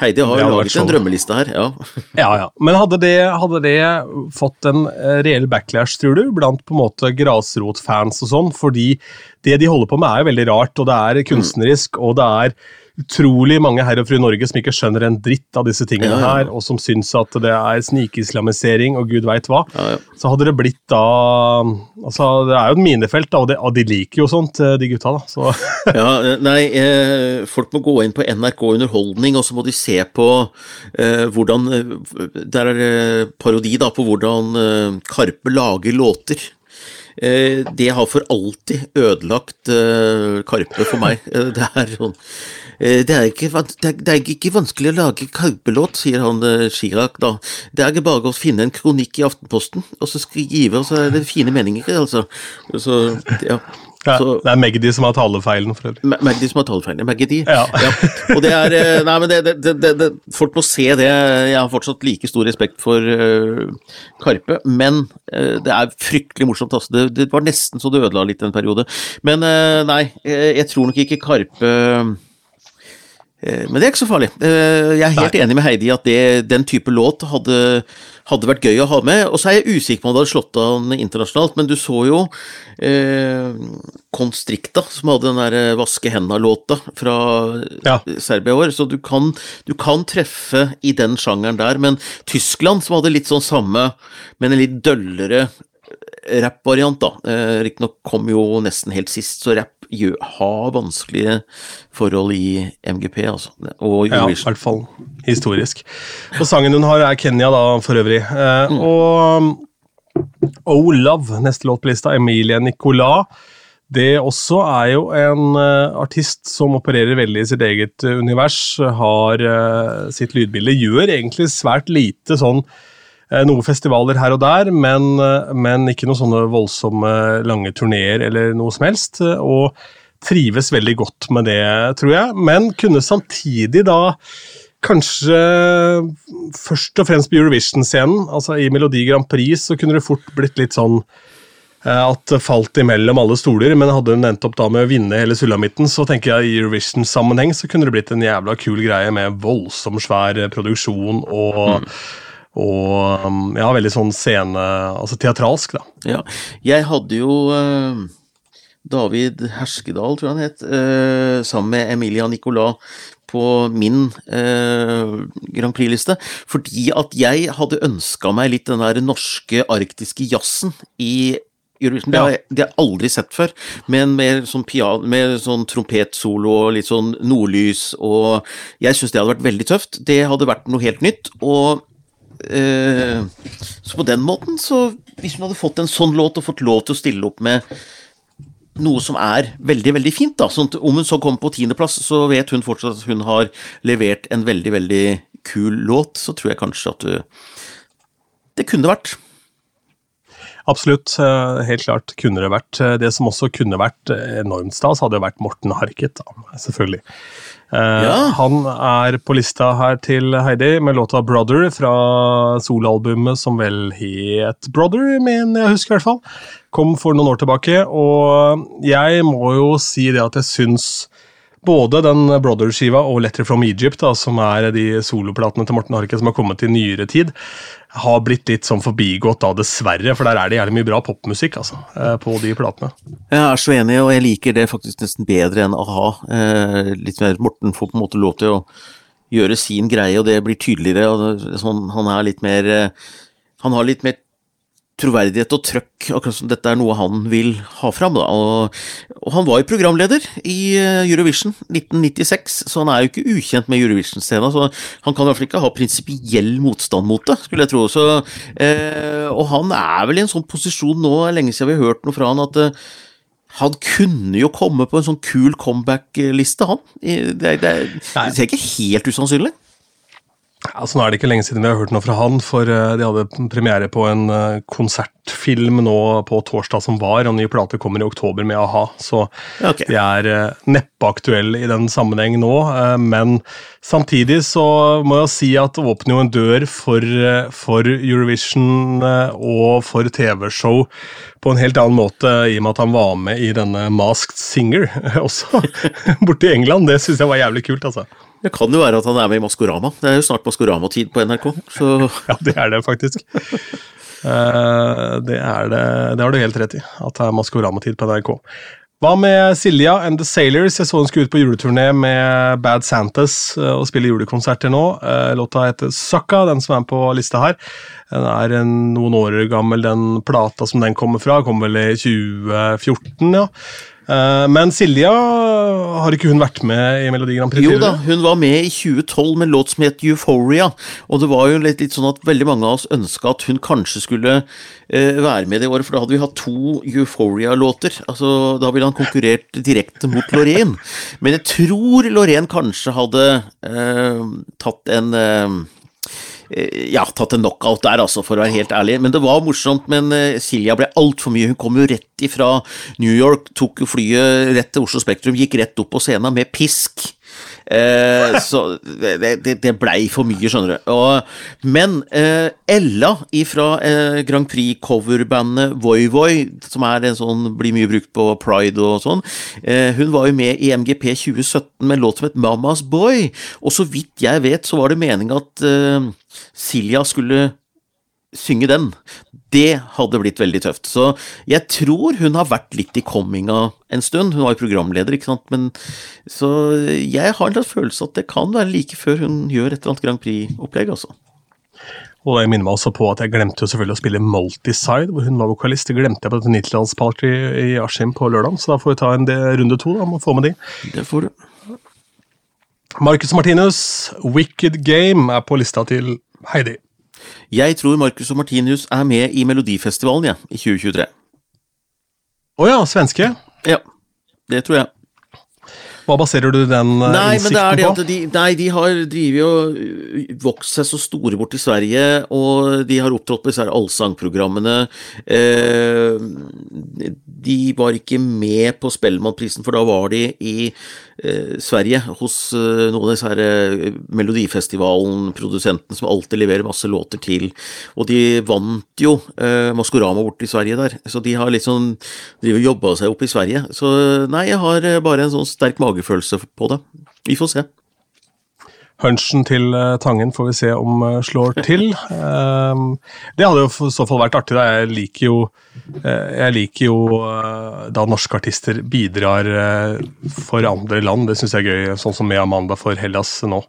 Heidi har jo laget en drømmeliste her. Ja. ja, ja. Men hadde det, hadde det, fått en eh, reell backlash, tror du, blant på en måte grasrotfans og sånn? Fordi det de holder på med er jo veldig rart, og det er kunstnerisk, og det er utrolig mange herr og fru Norge som ikke skjønner en dritt av disse tingene ja, ja. her, og som syns at det er snikislamisering og gud veit hva. Ja, så hadde det blitt da altså Det er jo et minefelt, da, og, det, og de liker jo sånt, eh, de gutta. da. Så. ja, nei, eh, folk må gå inn på NRK Underholdning, og så må de se på eh, hvordan Der er det parodi da på hvordan eh, Karpe lager låter. Eh, det har for alltid ødelagt eh, Karpe for meg. Det er sånn det er, ikke, det er ikke vanskelig å lage Karpe-låt, sier han Chirag da. Det er bare å finne en kronikk i Aftenposten, og så skrive, og så er det fine meninger, altså. Så, ja. Ja, det er Magdi som har talefeilen, for øvrig. Magdi som har talefeilen. Magdi. Ja. ja. Og det er Nei, men det, det, det, folk må se det. Jeg har fortsatt like stor respekt for uh, Karpe, men uh, det er fryktelig morsomt. Altså. Det, var nesten så det ødela litt en periode. Men uh, nei, jeg tror nok ikke Karpe men det er ikke så farlig. Jeg er helt Nei. enig med Heidi at det, den type låt hadde hadde vært gøy å ha med. Og så er jeg usikker på om det hadde slått an internasjonalt, men du så jo eh, Constricta, som hadde den der eh, Vaske henda-låta fra ja. Serbia i år, så du kan, du kan, treffe i den sjangeren der. Men Tyskland, som hadde litt sånn samme, men en litt døllere rappvariant, da. Eh, Riktignok kom jo nesten helt sist, så rapp har vanskelige forhold i MGP, altså. Og Ja, i hvert fall historisk. Og sangen hun har, er Kenya, da, for øvrig. Eh, mm. Og Oh Love, neste låt på lista, Emilie Nicolas. Det også er jo en uh, artist som opererer veldig i sitt eget uh, univers. Har uh, sitt lydbilde. Gjør egentlig svært lite sånn noen festivaler her og der, men, men, ikke noen sånne voldsomme lange turneer eller noe som helst. Og trives veldig godt med det, tror jeg, men kunne samtidig da kanskje først og fremst på Eurovision-scenen, altså i Melodi Grand Prix, så kunne det fort blitt litt sånn eh, at det falt imellom alle stoler, men hadde hun endt opp da med å vinne hele sulamitten, så tenker jeg i Eurovision-sammenheng så kunne det blitt en jævla kul greie med voldsom svær produksjon og mm. Og ja, veldig sånn scene Altså teatralsk, da. Ja. Jeg hadde jo uh David Herskedal, tror jeg han het, uh, sammen med Emilia Nicolas på min uh, Grand Prix-liste, fordi at jeg hadde ønska meg litt den der norske arktiske jazzen i Eurovision. Det har, jeg, det har jeg aldri sett før, men med sånn, med sånn trompetsolo og litt sånn nordlys, og jeg syns det hadde vært veldig tøft. Det hadde vært noe helt nytt, og så på den måten, så hvis hun hadde fått en sånn låt og fått lov til å stille opp med noe som er veldig veldig fint. da, sånn Om hun så kommer på tiendeplass, så vet hun fortsatt at hun har levert en veldig veldig kul låt. Så tror jeg kanskje at du, det kunne vært. Absolutt, eh, helt klart kunne det vært. Eh, det som også kunne vært enormt stas, hadde vært Morten Harket, da, selvfølgelig. Eh, ja. Han er på lista her til Heidi med låta 'Brother' fra soloalbumet som vel het 'Brother', men jeg husker i hvert fall kom for noen år tilbake, og jeg må jo si det at jeg syns både den Brother-skiva og Letter from Egypt, da, som er de soloplatene til Morten Harket som har kommet i nyere tid, har blitt litt sånn forbigått da, dessverre, for der er det jævlig mye bra popmusikk altså, eh, på de platene. Jeg er så enig, og jeg liker det faktisk nesten bedre enn a-ha. Eh, litt mer Morten får på en måte lov til å gjøre sin greie, og det blir tydeligere. og sånn, Han er litt mer eh, han har litt mer troverdighet og trøkk, akkurat som dette er noe han vil ha fram. Da. Og, og, han var jo programleder i eh, Eurovision 1996, så han er jo ikke ukjent med Eurovision-scena. Så han kan i hvert fall ikke ha prinsipiell motstand mot det, skulle jeg tro. Så, eh, og han er vel i en sånn posisjon nå, lenge siden vi har hørt noe fra han, at eh, han kunne jo komme på en sånn kul comeback-liste, han. Det, det, det, det ser ikke helt usannsynlig. Altså, nå er det ikke lenge siden vi har hørt noe fra han, for uh, de hadde premiere på en uh, konsertfilm nå på torsdag som var, og ny plate kommer i oktober med a-ha. Så okay. de er uh, neppe aktuelle i den sammenheng nå. men samtidig så må jeg si at det åpner jo en dør for, for Eurovision og for TV-show på en helt annen måte, i og med at han var med i denne Masked Singer også, borte i England. Det syns jeg var jævlig kult, altså. Det kan jo være at han er med i Maskorama. Det er jo snart Maskorama-tid på NRK. Så. ja, det er det faktisk. Uh, det er det, det har du helt rett i. At det er Maskorama-tid på NRK. Hva med Silja and The Sailors? Jeg så hun skulle ut på juleturné med Bad Santas uh, og spille julekonserter nå. Uh, låta heter Sucka, den som er på lista her. Den er noen år gammel, den plata som den kommer fra. Kom vel i 2014, ja. Uh, men Silja, har ikke hun vært med i Melodi Grand Prix? Jo da, hun var med i 2012 med en låt som het Euphoria. Og det var jo litt, litt sånn at veldig mange av oss ønska at hun kanskje skulle eh, være med det året, for da hadde vi hatt to Euphoria-låter. Altså, Da ville han konkurrert direkte mot Lorraine. Men jeg tror Lorraine kanskje hadde eh, tatt en ja, tatt en knockout der, altså, for å være helt ærlig. Men det var morsomt. Men uh, Silja ble altfor mye. Hun kom jo rett ifra New York, tok flyet rett til Oslo Spektrum, gikk rett opp på scenen med pisk. Eh, så det, det, blei for mye, skjønner du. Og, men eh, Ella fra eh, Grand Prix-coverbandet Voi Voi, som er en sånn, blir mye brukt på Pride og sånn, eh, hun var jo med i MGP 2017 med en låt som het Mamas Boy. Og så vidt jeg vet, så var det meninga at eh, Silja skulle synge den. Det hadde blitt veldig tøft. Så jeg tror hun har vært litt i comminga en stund. Hun var jo programleder, ikke sant. Men, så jeg har en følelse at det kan være like før hun gjør et eller annet Grand Prix-opplegg, altså. Og jeg minner meg også på at jeg glemte jo selvfølgelig å spille Multiside, hvor hun var vokalist. Det glemte jeg på dette Nittlandsparty i Askim på lørdag, så da får vi ta en runde to da, og få med de. Det får du. Marcus Martinus, Wicked Game, er på lista til Heidi. Jeg tror Marcus og Martinius er med i Melodifestivalen ja, i 2023. Å oh ja, svenske? Ja, det tror jeg. Hva baserer du den uh, nei, innsikten på? De, nei, de har drevet og uh, vokst seg så store bort i Sverige, og de har opptrådt på disse allsangprogrammene. Eh, de var ikke med på Spellemannprisen, for da var de i eh, Sverige hos eh, noen av disse her eh, Melodifestivalen-produsentene som alltid leverer masse låter til. Og de vant jo eh, Maskorama borte i Sverige der, så de har liksom driver jobba seg opp i Sverige. Så nei, jeg har eh, bare en sånn sterk magefølelse på det. Vi får se. Hunchen til eh, Tangen får vi se om uh, slår til. Um, det hadde jo i så fall vært artig. Jeg liker jo, uh, jeg liker jo da norske artister bidrar for andre land. Det syns jeg er gøy, sånn som med Amanda for Hellas nå.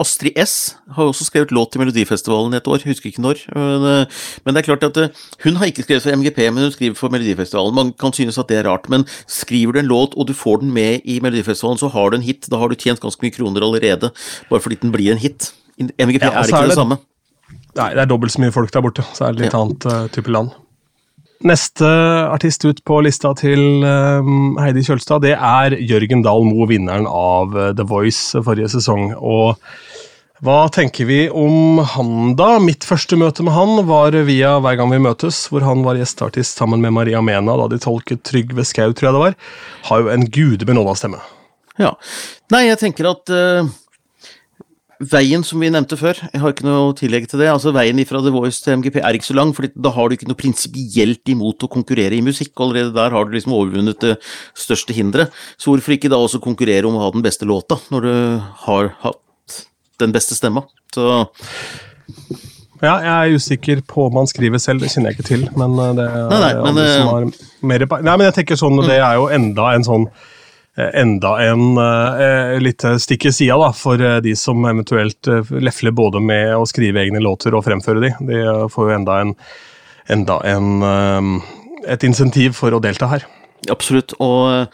Astrid S har også skrevet låt til Melodifestivalen et år, husker ikke når. Men, men det er klart at hun har ikke skrevet for MGP, men hun skriver for Melodifestivalen. Man kan synes at det er rart, men skriver du en låt og du får den med i Melodifestivalen, så har du en hit. Da har du tjent ganske mye kroner allerede, bare fordi den blir en hit. MGP ja, er ikke er det, det, samme. Nei, det er dobbelt så mye folk der borte, så er det litt ja. annet uh, type land. Neste artist ut på lista til um, Heidi Kjølstad, det er Jørgen Dahl Moe, vinneren av uh, The Voice forrige sesong. Og hva tenker vi om han, da? Mitt første møte med han var via Hver gang vi møtes, hvor han var gjesteartist sammen med Maria Mena da de tolket Trygve Skau, tror jeg det var. Har jo en gudebenåda stemme. Ja. Nei, jeg tenker at uh Veien som vi nevnte før, jeg har ikke noe tillegg til det. altså Veien fra The Voice til MGP er ikke så lang, for da har du ikke noe prinsipielt imot å konkurrere i musikk. Allerede der har du liksom overvunnet det største hinderet. Så hvorfor ikke da også konkurrere om å ha den beste låta, når du har hatt den beste stemma? Så ja, jeg er usikker på om han skriver selv, det kjenner jeg ikke til. Men eh, det er nei, nei, men, som eh, har mer Nei, men jeg tenker sånn, det er jo enda en sånn enda en uh, litt stikk i sida da, for de som eventuelt lefler både med å skrive egne låter og fremføre de. De får jo enda, en, enda en, et insentiv for å delta her. Absolutt, og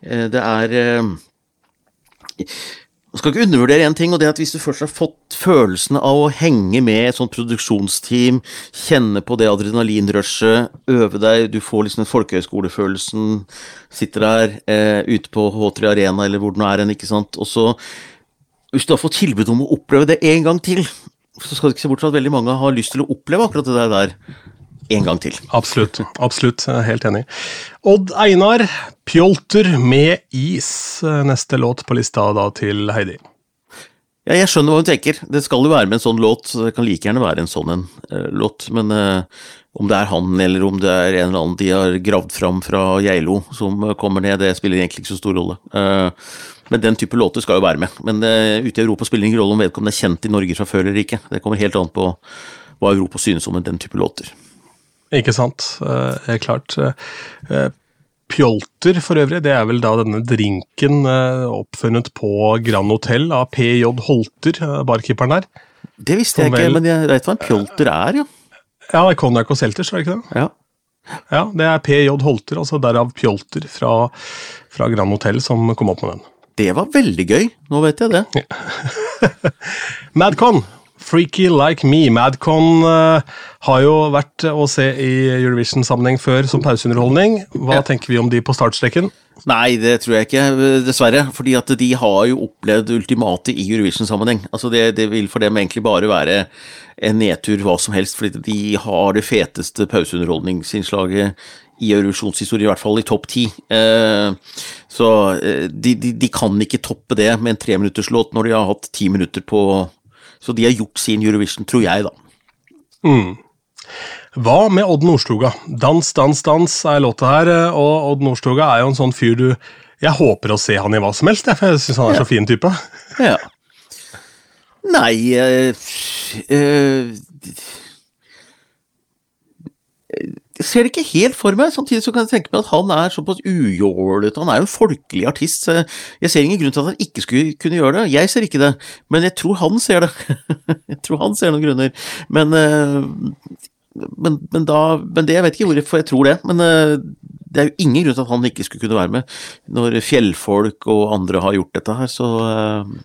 det er man skal ikke undervurdere én ting, og det er at hvis du først har fått følelsen av å henge med et sånt produksjonsteam, kjenne på det adrenalinrushet, øve deg, du får liksom den folkehøyskolefølelsen, sitter der eh, ute på H3 Arena eller hvor det nå er hen, ikke sant, og så Hvis du har fått tilbud om å oppleve det en gang til, så skal du ikke se bort fra at veldig mange har lyst til å oppleve akkurat det der en gang til. Absolutt. absolutt, Helt enig. Odd Einar, 'Pjolter med is', neste låt på lista da til Heidi. Ja, jeg skjønner hva hun tenker. Det skal jo være med en sånn låt, så det kan like gjerne være en sånn en uh, låt. Men uh, om det er han, eller om det er en eller annen de har gravd fram fra Geilo som uh, kommer ned, det spiller egentlig ikke så stor rolle. men den type låter skal jo være med. Men ute i Europa spiller det ingen rolle om vedkommende er kjent i Norge fra før eller ikke. Det kommer helt an på hva Europa synes om den type låter. Ikke sant. Er klart. Uh, Pjolter for øvrig. Det er vel da denne drinken uh, oppfunnet på Grand Hotel av PJ Holter, uh, barkeeperen der. Det visste jeg ikke, vel... men jeg vet hva en pjolter er, jo. Ja, det er konjakk og selters, er det ikke det? Ja. ja, det er PJ Holter, altså derav Pjolter fra, fra Grand Hotel, som kom opp med den. Det var veldig gøy. Nå vet jeg det. Madcon. Freaky Like Me. Madcon uh, har jo vært å se i Eurovision-sammenheng før som pauseunderholdning. Hva tenker vi om de på startstreken? Nei, det tror jeg ikke, dessverre. Fordi at de har jo opplevd ultimatet i Eurovision-sammenheng. Altså det, det, vil for dem egentlig bare være en nedtur hva som helst, fordi de har det feteste pauseunderholdningsinnslaget i Eurovisjonshistorie, i hvert fall i topp ti. Eh, så eh, de, de, de, kan ikke toppe det med en treminutterslåt når de har hatt ti minutter på Så de har gjort sin Eurovision, tror jeg, da. Mm. Hva med Odd Nordstoga? Dans, dans, dans er låta her, og Odd Nordstoga er jo en sånn fyr du Jeg håper å se han i hva som helst, for jeg syns han er så fin type. Ja. Nei øh, øh, Jeg ser det ikke helt for meg, samtidig så kan jeg tenke meg at han er såpass ujålete. Han er jo en folkelig artist. Jeg ser ingen grunn til at han ikke skulle kunne gjøre det. Jeg ser ikke det, men jeg tror han ser det. jeg tror han ser noen grunner. Men, men, men, da Men det, jeg vet ikke hvorfor jeg tror det. Men det er jo ingen grunn til at han ikke skulle kunne være med. Når fjellfolk og andre har gjort dette her, så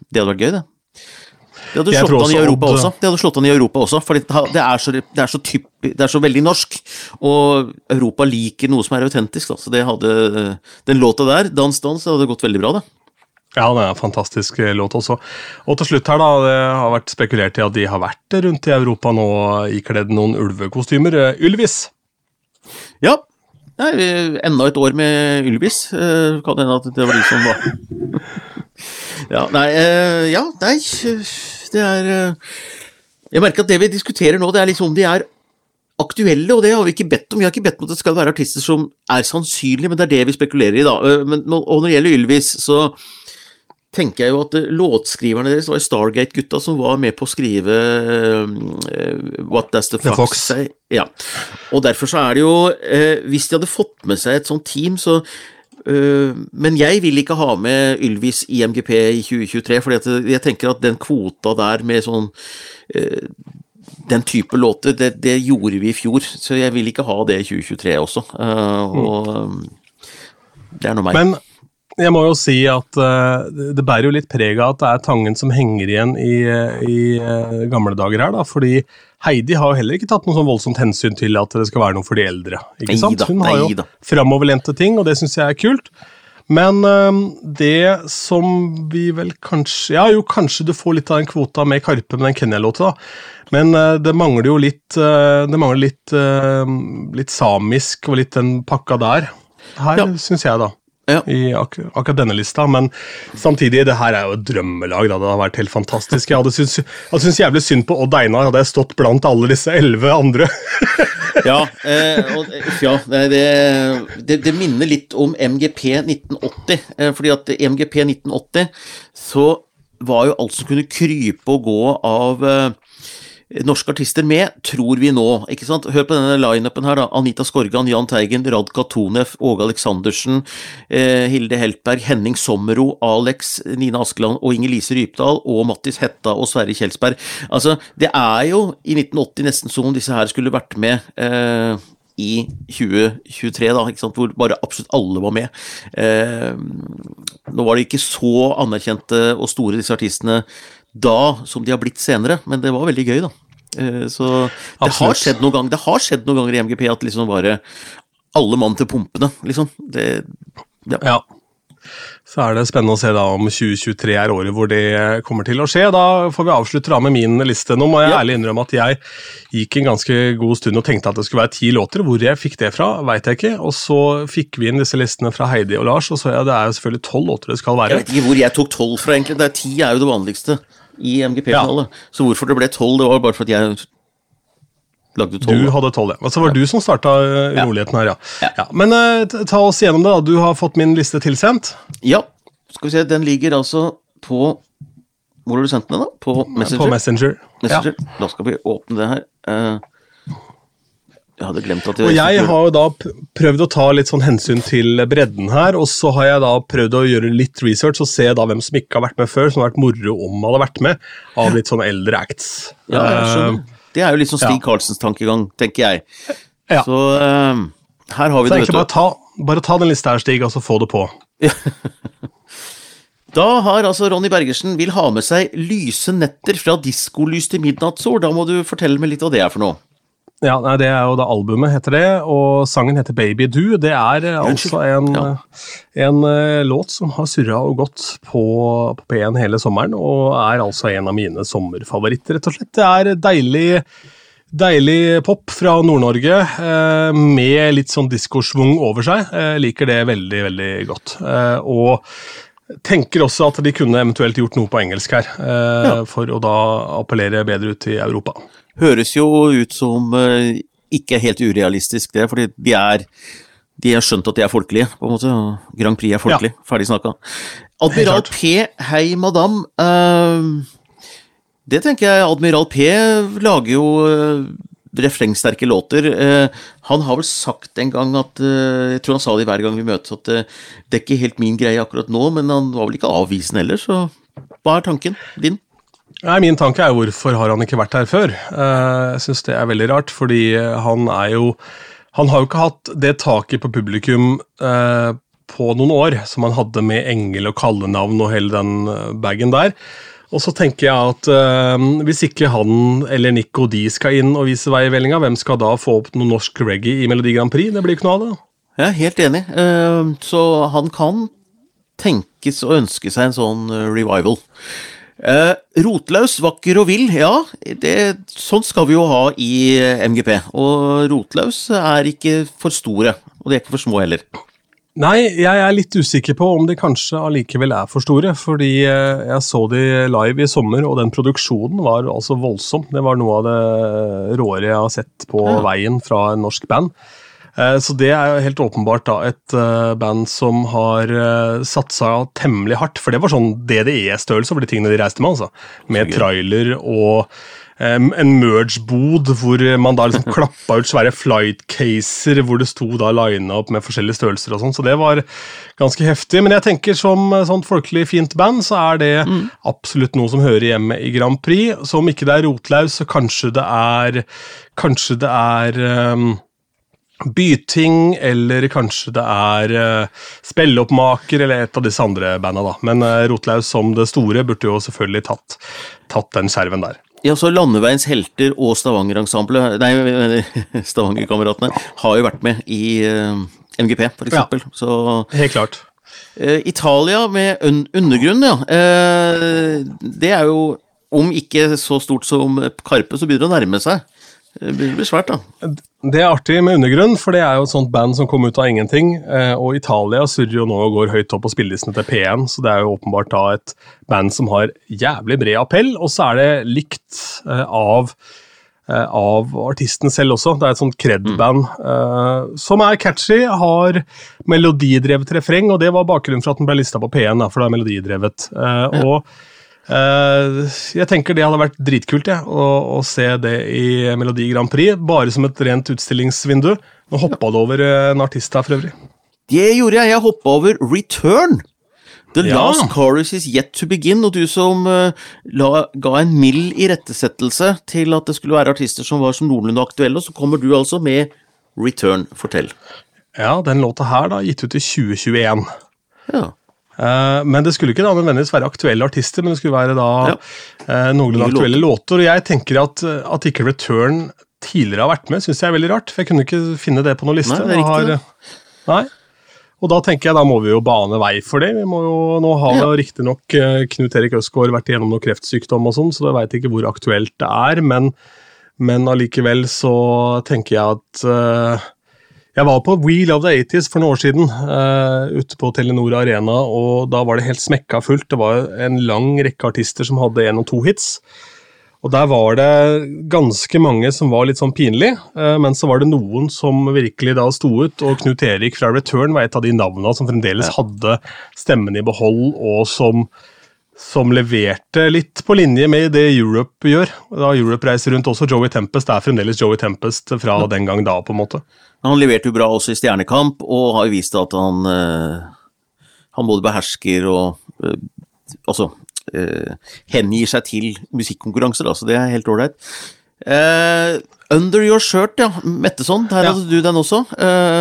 det hadde vært gøy, det. Det hadde slått han i Europa også. De hadde slått han i Europa også, for det er så, det er så, typ, det er så veldig norsk. Og Europa liker noe som er autentisk, da. Så det hadde Den låta der, Dans Dans, det hadde gått veldig bra, det. Ja, det er en fantastisk eh, låt også. Og til slutt her, da, det har vært spekulert i at de har vært rundt i Europa nå ikledd noen ulvekostymer. Eh, Ylvis. Ja. Nei, enda et år med Ylvis. Eh, kan hende at det var de som var Ja, nei, ja, nei det er eh, Jeg merker at det vi diskuterer nå, det er liksom de er aktuelle, og det har vi ikke bedt om. Vi har ikke bedt om at det skal være artister som er sannsynlige, men det er det vi spekulerer i, da. Eh, men, og når det gjelder Ylvis, så tenker jeg jo at låtskriverne deres var Stargate-gutta som var med på å skrive uh, What Does The Fox, Fox. Say? Ja. Og derfor så er det jo uh, Hvis de hadde fått med seg et sånt team, så uh, men jeg vil ikke ha med Ylvis i MGP i 2023, for jeg tenker at den kvota der med sånn den type låter, det, det, gjorde vi i fjor, så jeg vil ikke ha det i 2023 også. Eh, og det er nå meg. Men jeg må jo si at det bærer jo litt preg av at det er Tangen som henger igjen i, i gamle dager her, da, fordi Heidi har jo heller ikke tatt noe sånn voldsomt hensyn til at det skal være noe for de eldre. ikke sant? Hun har jo framoverlente ting, og det syns jeg er kult. Men øh, det som vi vel kanskje Ja, jo, kanskje du får litt av den kvota med Karpe med den Kenya-låta, men øh, det mangler jo litt Det mangler litt, litt, samisk og litt den pakka der. Her, ja. syns jeg, da ja. i ak akkurat denne lista, men samtidig, det her er jo et drømmelag. Da. Det har vært helt fantastisk. Jeg hadde syntes jævlig synd på Odd Einar, hadde jeg stått blant alle disse elleve andre. ja, eh, og, ja det, det, det, minner litt om MGP 1980. Eh, fordi at MGP 1980 så var jo alt som kunne krype og gå av eh, norske artister med, tror vi nå. ikke sant? Hør på denne lineupen her, da. Anita Skorgan, Jahn Teigen, Radka Tonev, Åge Aleksandersen, eh, Hilde Heltberg, Henning Sommero, Alex, Nina Askeland og Inger-Lise Rypdal og Mattis Hetta og Sverre Kjelsberg. Altså, det er jo i 1980 nesten som om disse her skulle vært med. Eh, i 2023, da, ikke sant, hvor bare absolutt alle var med. Eh, nå var de ikke så anerkjente og store, disse artistene, da som de har blitt senere, men det var veldig gøy, da. Eh, så det har skjedd noen ganger, det har skjedd noen ganger i MGP at liksom bare alle mann til pumpene, liksom. Det, ja. ja. Så er det spennende å se da om 2023 er året hvor det kommer til å skje. Da får vi avslutte da med min liste. Nå må jeg ja. ærlig innrømme at jeg gikk en ganske god stund og tenkte at det skulle være ti låter. Hvor jeg fikk det fra, veit jeg ikke. Og så fikk vi inn disse listene fra Heidi og Lars, og så ja, det er jo selvfølgelig tolv låter det skal være. Jeg vet ikke hvor jeg tok tolv fra, egentlig. Det er Ti er jo det vanligste i MGP-finale. Ja. Så hvorfor det ble tolv, det var bare fordi jeg lagde tolv. Du hadde tolv, ja. Så altså, var det du som starta uh, uroligheten her, ja. ja. Men uh, ta oss gjennom det, da. Du har fått min liste tilsendt. Ja. Skal vi se, den ligger altså på Hvor har du sendt den, da? På Messenger? På Messenger. Messenger. Da skal vi åpne det her. Uh, Jeg hadde glemt at Og jeg har jo da prøvd å ta litt sånn hensyn til bredden her, og så har jeg da prøvd å gjøre litt research og se da hvem som ikke har vært med før, som har vært moro om hadde vært med, av litt sånn eldre acts. Ja, jeg. Uh, det er jo litt sånn Stig ja. Karlsens tankegang, tenker jeg. Ja. Så uh, her har vi så det. Så bare ta, bare ta den lista her, Stig, og så få det på. Da har altså Ronny Bergersen vil ha med seg Lyse netter fra diskolys til midnattssol. Da må du fortelle meg litt hva det er for noe. Ja, nei, Det er jo da albumet heter det, og sangen heter Baby Do. Det er eh, altså en, ja. en uh, låt som har surra og gått på, på P1 hele sommeren, og er altså en av mine sommerfavoritter, rett og slett. Det er deilig Deilig pop fra Nord-Norge eh, med litt sånn diskosvung over seg. Jeg liker det veldig, veldig godt. Eh, og tenker også at de kunne eventuelt gjort noe på engelsk her, eh, ja. for å da appellere bedre ut i Europa. Høres jo ut som uh, ikke helt urealistisk, det, fordi de er de har skjønt at de er folkelige, på en måte. Grand Prix er folkelig. Ja. Ferdig snakka. Admiral P, hei madam. Uh, det tenker jeg. Admiral P lager jo uh, refrengsterke låter. Eh, han har vel sagt en gang at eh, Jeg tror han sa det hver gang vi møtes, at eh, det er ikke helt min greie akkurat nå, men han var vel ikke avvisende heller, så hva er tanken din? Nei, Min tanke er hvorfor har han ikke vært her før? Jeg syns det er veldig rart, fordi han er jo Han har jo ikke hatt det taket på publikum på noen år som han hadde med engel og kallenavn og hele den bagen der. Og så tenker jeg at øh, hvis ikke han eller Nico de skal inn og vise vei i vellinga, hvem skal da få opp noe norsk reggae i Melodi Grand Prix? Det blir ikke noe av det. Jeg er helt enig. Så han kan tenkes å ønske seg en sånn revival. Uh, rotløs, vakker og vill, ja. Det, sånn skal vi jo ha i MGP. Og rotløs er ikke for store, og de er ikke for små heller. Nei, jeg er litt usikker på om de kanskje allikevel er for store. Fordi eh, jeg så de live i sommer, og den produksjonen var altså voldsom. Det var noe av det råere jeg har sett på ja. veien fra en norsk band. Eh, så det er jo helt åpenbart da et eh, band som har satsa temmelig hardt. For det var sånn DDE-størrelse over de tingene de reiste med, altså. Med trailer og en merge-bod hvor man da liksom klappa ut svære flight-caser hvor det sto da lina opp med forskjellige størrelser og sånn, så det var ganske heftig. Men jeg tenker som sånt folkelig fint band, så er det mm. absolutt noe som hører hjemme i Grand Prix. Så om ikke det er Rotlaus, så kanskje det er Kanskje det er um, Byting, eller kanskje det er uh, Spelleoppmaker, eller et av disse andre banda, da. Men uh, Rotlaus som det store burde jo selvfølgelig tatt, tatt den skjerven der. Ja, så Landeveiens helter og Stavanger-ensemblet, nei, Stavanger-kameratene, har jo vært med i uh, eh, MGP, for eksempel. Ja, så, helt klart. Uh, Italia med un undergrunn, ja. Det er jo, om ikke så stort som Karpe, så begynner det å nærme seg. Det blir svært, da. Det er artig med Undergrunn, for det er jo et sånt band som kom ut av ingenting. Eh, og Italia surrer jo nå og går høyt opp på spillelistene til P1, så det er jo åpenbart da et band som har jævlig bred appell. Og så er det likt eh, av, eh, av artisten selv også. Det er et sånt cred-band mm. som er catchy, har melodidrevet refreng, og det var bakgrunnen for at den ble lista på P1, da, for det er melodidrevet. Ja. Og Uh, jeg tenker det hadde vært dritkult ja, å, å, se det i Melodi Grand Prix, bare som et rent utstillingsvindu. Nå hoppa du over en artist her for øvrig. Det gjorde jeg. Jeg hoppa over Return. The ja. last chorus is yet to begin, og du som uh, la, ga en mild irettesettelse til at det skulle være artister som var som noenlunde aktuelle, og så kommer du altså med Return. Fortell. Ja, den låta her da, gitt ut i 2021. Ja. Uh, men det skulle ikke da nødvendigvis være aktuelle artister, men det skulle være da ja. uh, noenlunde aktuelle låter. Og jeg tenker at, at ikke Return tidligere har vært med, syns jeg er veldig rart. For jeg kunne ikke finne det på noen liste. Nei, det er riktig. Har, nei. Og da tenker jeg da må vi jo bane vei for det. Vi må jo, nå har ja. riktignok Knut Erik Østgaard vært igjennom noe kreftsykdom og sånn, så jeg veit ikke hvor aktuelt det er. Men, men allikevel så tenker jeg at uh, jeg var på We Love the 80s for noen år siden, uh, ute på Telenor Arena, og da var det helt smekka fullt. Det var en lang rekke artister som hadde én og to hits. Og der var det ganske mange som var litt sånn pinlig, uh, men så var det noen som virkelig da sto ut, og Knut Erik fra Return var et av de navna som fremdeles hadde stemmen i behold, og som som leverte litt på linje med det Europe gjør. Da Europe reiser rundt også, Joey Tempest er fremdeles Joey Tempest fra ja. den gang da, på en måte. Han leverte jo bra også i Stjernekamp, og har jo vist at han uh, Han både behersker og uh, altså uh, hengir seg til musikkonkurranser, så det er helt ålreit. Under Your Shirt, ja. Metteson, her ja. hadde du den også.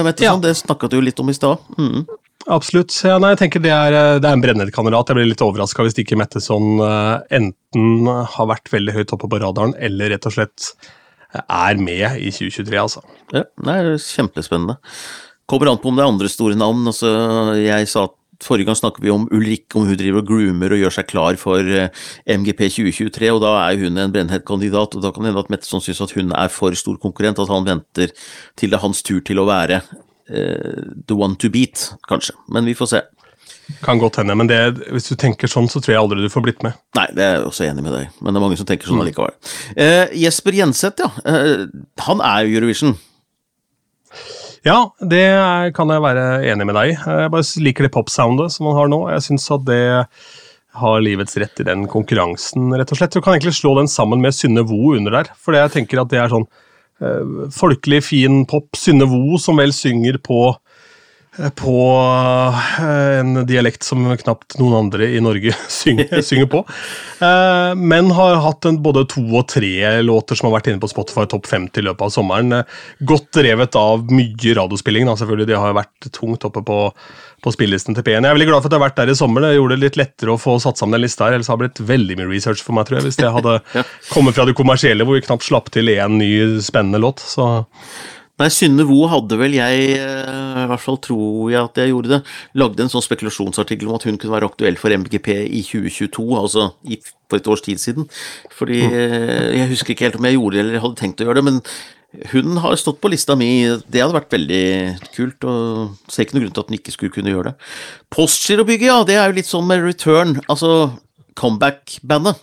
Metteson, ja. det snakka du litt om i stad. Mm. Absolutt. Ja, nei, jeg tenker det er, eh, det er en brennende kandidat. Jeg blir litt overraska hvis ikke Metteson uh, enten har vært veldig høyt oppe på radaren, eller rett og slett er med i 2023, altså. Ja, det er kjempespennende. Kommer an på om det er andre store navn. Altså, jeg sa at Forrige gang snakket vi om Ulrikke, om hun driver og groomer og gjør seg klar for MGP 2023, og da er hun en brennhet kandidat. og Da kan det hende at Metteson syns at hun er for stor konkurrent, at han venter til det er hans tur til å være the one to beat, kanskje. Men vi får se. Kan godt hende, men det, hvis du tenker sånn, så tror jeg aldri du får blitt med. Nei, det er jeg også enig med deg, men det er mange som tenker sånn mm. allikevel. Eh, Jesper Jenseth, ja. Eh, han er jo Eurovision. Ja, det kan jeg være enig med deg i. Jeg bare liker det popsoundet som han har nå. Jeg syns at det har livets rett i den konkurransen, rett og slett. Du kan egentlig slå den sammen med Synne Vo under der, for jeg tenker at det er sånn Eh, folkelig, fin pop. Synne Vo, som vel synger på eh, på eh, en dialekt som knapt noen andre i Norge synger, synger på. Men har hatt en, både to og tre låter som har vært inne på Spotify topp 50 i løpet av sommeren. Godt drevet av mye radiospilling. Da, selvfølgelig. De har vært tungt oppe på på spillelisten til P1. Jeg er veldig glad for at jeg har vært der i sommer. Det gjorde det litt lettere å få satt sammen den lista her, ellers hadde det blitt veldig mye research for meg, tror jeg, hvis det hadde ja. kommet fra det kommersielle, hvor vi knapt slapp til én ny spennende låt. så... Nei, Synne Vo hadde vel jeg, eh, i hvert fall tror jeg at jeg gjorde det, lagde en sånn spekulasjonsartikkel om at hun kunne være aktuell for MGP i 2022, altså for et års tid siden. Fordi mm. Eh, jeg husker ikke helt om jeg gjorde det eller hadde tenkt å gjøre det, men hun har stått på lista mi, det hadde vært veldig kult, og ser ikke noen grunn til at den ikke skulle kunne gjøre det. Postgirobygget, ja, det er jo litt sånn med Return, altså comeback-bandet.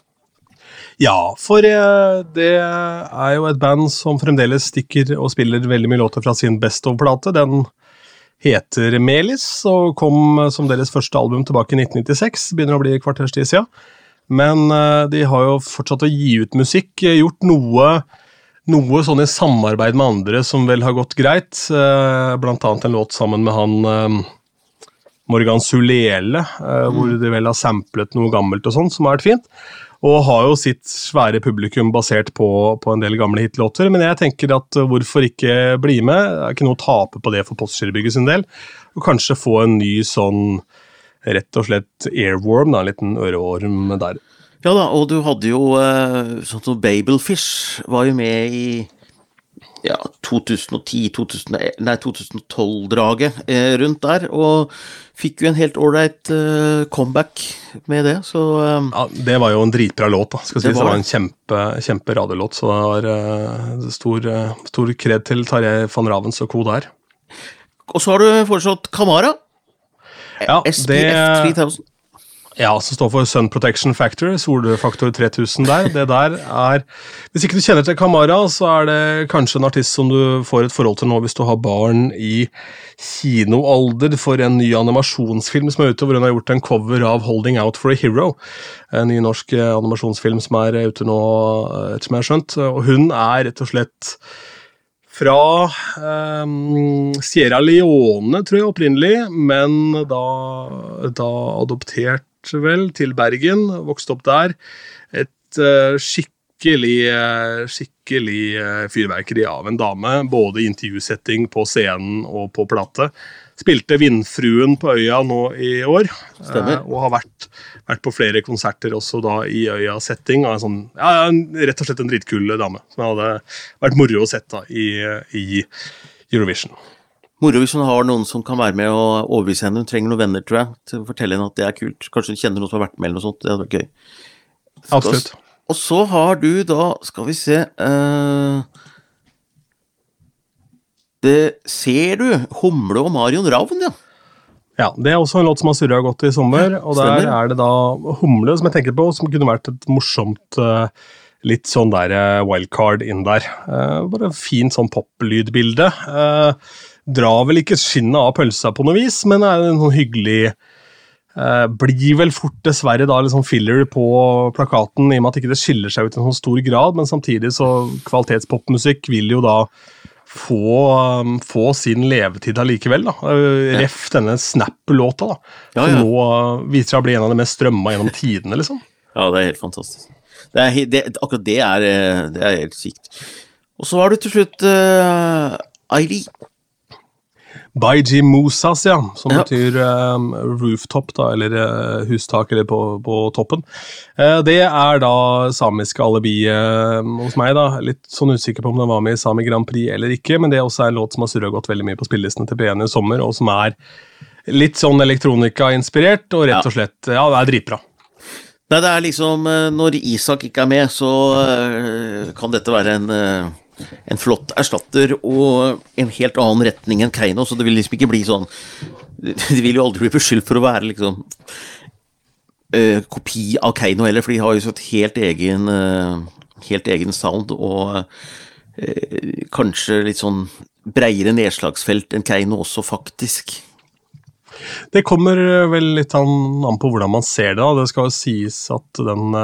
Ja, for eh, det er jo et band som fremdeles stikker og spiller veldig mye låter fra sin Best of-plate. Den heter Melis og kom som deres første album tilbake i 1996. Begynner å bli et kvarters tid siden. Men eh, de har jo fortsatt å gi ut musikk, gjort noe noe sånn i samarbeid med andre som vel har gått greit. Eh, blant annet en låt sammen med han eh, Morgan Sulele, eh, mm. hvor de vel har samplet noe gammelt og sånn, som har vært fint. Og har jo sitt svære publikum basert på, på en del gamle hitlåter. Men jeg tenker at hvorfor ikke bli med? Det er ikke noe å tape på det for Postgirobygget sin del. Og kanskje få en ny sånn rett og slett airworm, da, en liten øreorm der. Ja da, og du hadde jo uh, sånn som Babelfish var jo med i ja, 2010-2012-draget eh, rundt der, og fikk jo en helt ålreit eh, comeback med det, så eh, Ja, det var jo en dritbra låt, da. Skal det, si. det var en kjempe, kjempe radiolåt, så det var uh, stor, stor kred til Tarjei van Ravens og co. der. Og så har du foreslått Kamara. Ja, SPF 3000. Ja, som står for Sun Protection Factor, solfaktor 3000 der. Det der er Hvis ikke du kjenner til Kamara, så er det kanskje en artist som du får et forhold til nå hvis du har barn i kinoalder for en ny animasjonsfilm som er ute, hvor hun har gjort en cover av Holding Out for a Hero. En ny norsk eh, animasjonsfilm som er ute nå, eh, etter som jeg har skjønt. Og hun er rett og slett fra um, Sierra Leone, tror jeg opprinnelig, men da, da adoptert vel, til Bergen. Vokste opp der. Et uh, skikkelig, uh, skikkelig uh, fyrverkeri av en dame. Både i intervjusetting på scenen og på plate. Spilte Vindfruen på Øya nå i år, og har vært, vært, på flere konserter også da i Øya-setting. Sånn, ja, rett og slett en dritkul dame som hadde vært moro å sette i, i Eurovision. Moro hvis hun har noen som kan være med og overbevise henne. Hun trenger noen venner, tror jeg, til å fortelle henne at det er kult. Kanskje hun kjenner noen som har vært med, eller noe sånt. Det hadde vært gøy. Absolutt. Og så har du da, skal vi se uh, Det ser du, Humle og Marion Ravn, ja. Ja, Det er også en låt som har surra godt i sommer. og Der er det da Humle som jeg tenker på, som kunne vært et morsomt uh, litt sånn der uh, wildcard inn der. Bare fint sånn poplydbilde. Drar vel ikke skinnet av pølsa på noe vis, men er en sånn hyggelig Uh, blir vel fort dessverre da liksom filler på plakaten, i og med at ikke det skiller seg ut i en sånn stor grad, men samtidig så kvalitetspopmusikk vil jo da få, um, få sin levetid allikevel. da. Uh, ref denne Snap-låta, da. Ja, ja. Som nå uh, viser seg å bli en av de mest strømma gjennom tidene, liksom. Ja, det er helt fantastisk. Det er, det, akkurat det er, det er helt sykt. Og så har du til slutt uh, Airi. Baiji Musas, ja, som ja. betyr um, rooftop, da, eller uh, hustak, eller på, på toppen. Uh, det er da samiske alibiet uh, hos meg, da. Litt sånn usikker på om den var med i Sami Grand Prix eller ikke, men det er også en låt som har surra gått veldig mye på spillelistene til P1 i sommer, og som er litt sånn elektronika-inspirert, og rett og slett Ja, det er dritbra. Nei, det er liksom Når Isak ikke er med, så kan dette være en en flott erstatter og en helt annen retning enn Keiino, så det vil liksom ikke bli sånn De vil jo aldri bli beskyldt for å være liksom uh, kopi av Keiino heller, for de har jo så et helt egen, uh, helt egen sound og uh, kanskje litt sånn breiere nedslagsfelt enn Keiino også, faktisk. Det kommer vel litt an, på hvordan man ser det. da. Det skal jo sies at den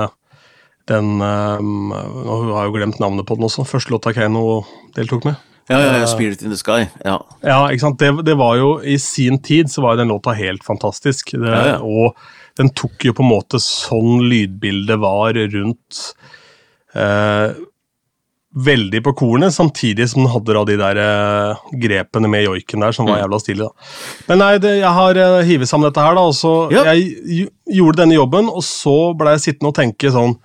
den um, Nå har jeg jo glemt navnet på den også. Første låta Keiino deltok med. Ja, ja, ja, 'Spirit in the Sky'. Ja, ja ikke sant. Det, det, var jo I sin tid så var jo den låta helt fantastisk. Det, ja, ja. Og den tok jo på en måte sånn lydbildet var rundt eh, Veldig på kornet, samtidig som den hadde da de der eh, grepene med joiken der som var mm. jævla stilig. da. Men nei, det, jeg har eh, hivet sammen dette her, da. og så Jeg gjorde denne jobben, og så ble jeg sittende og tenke sånn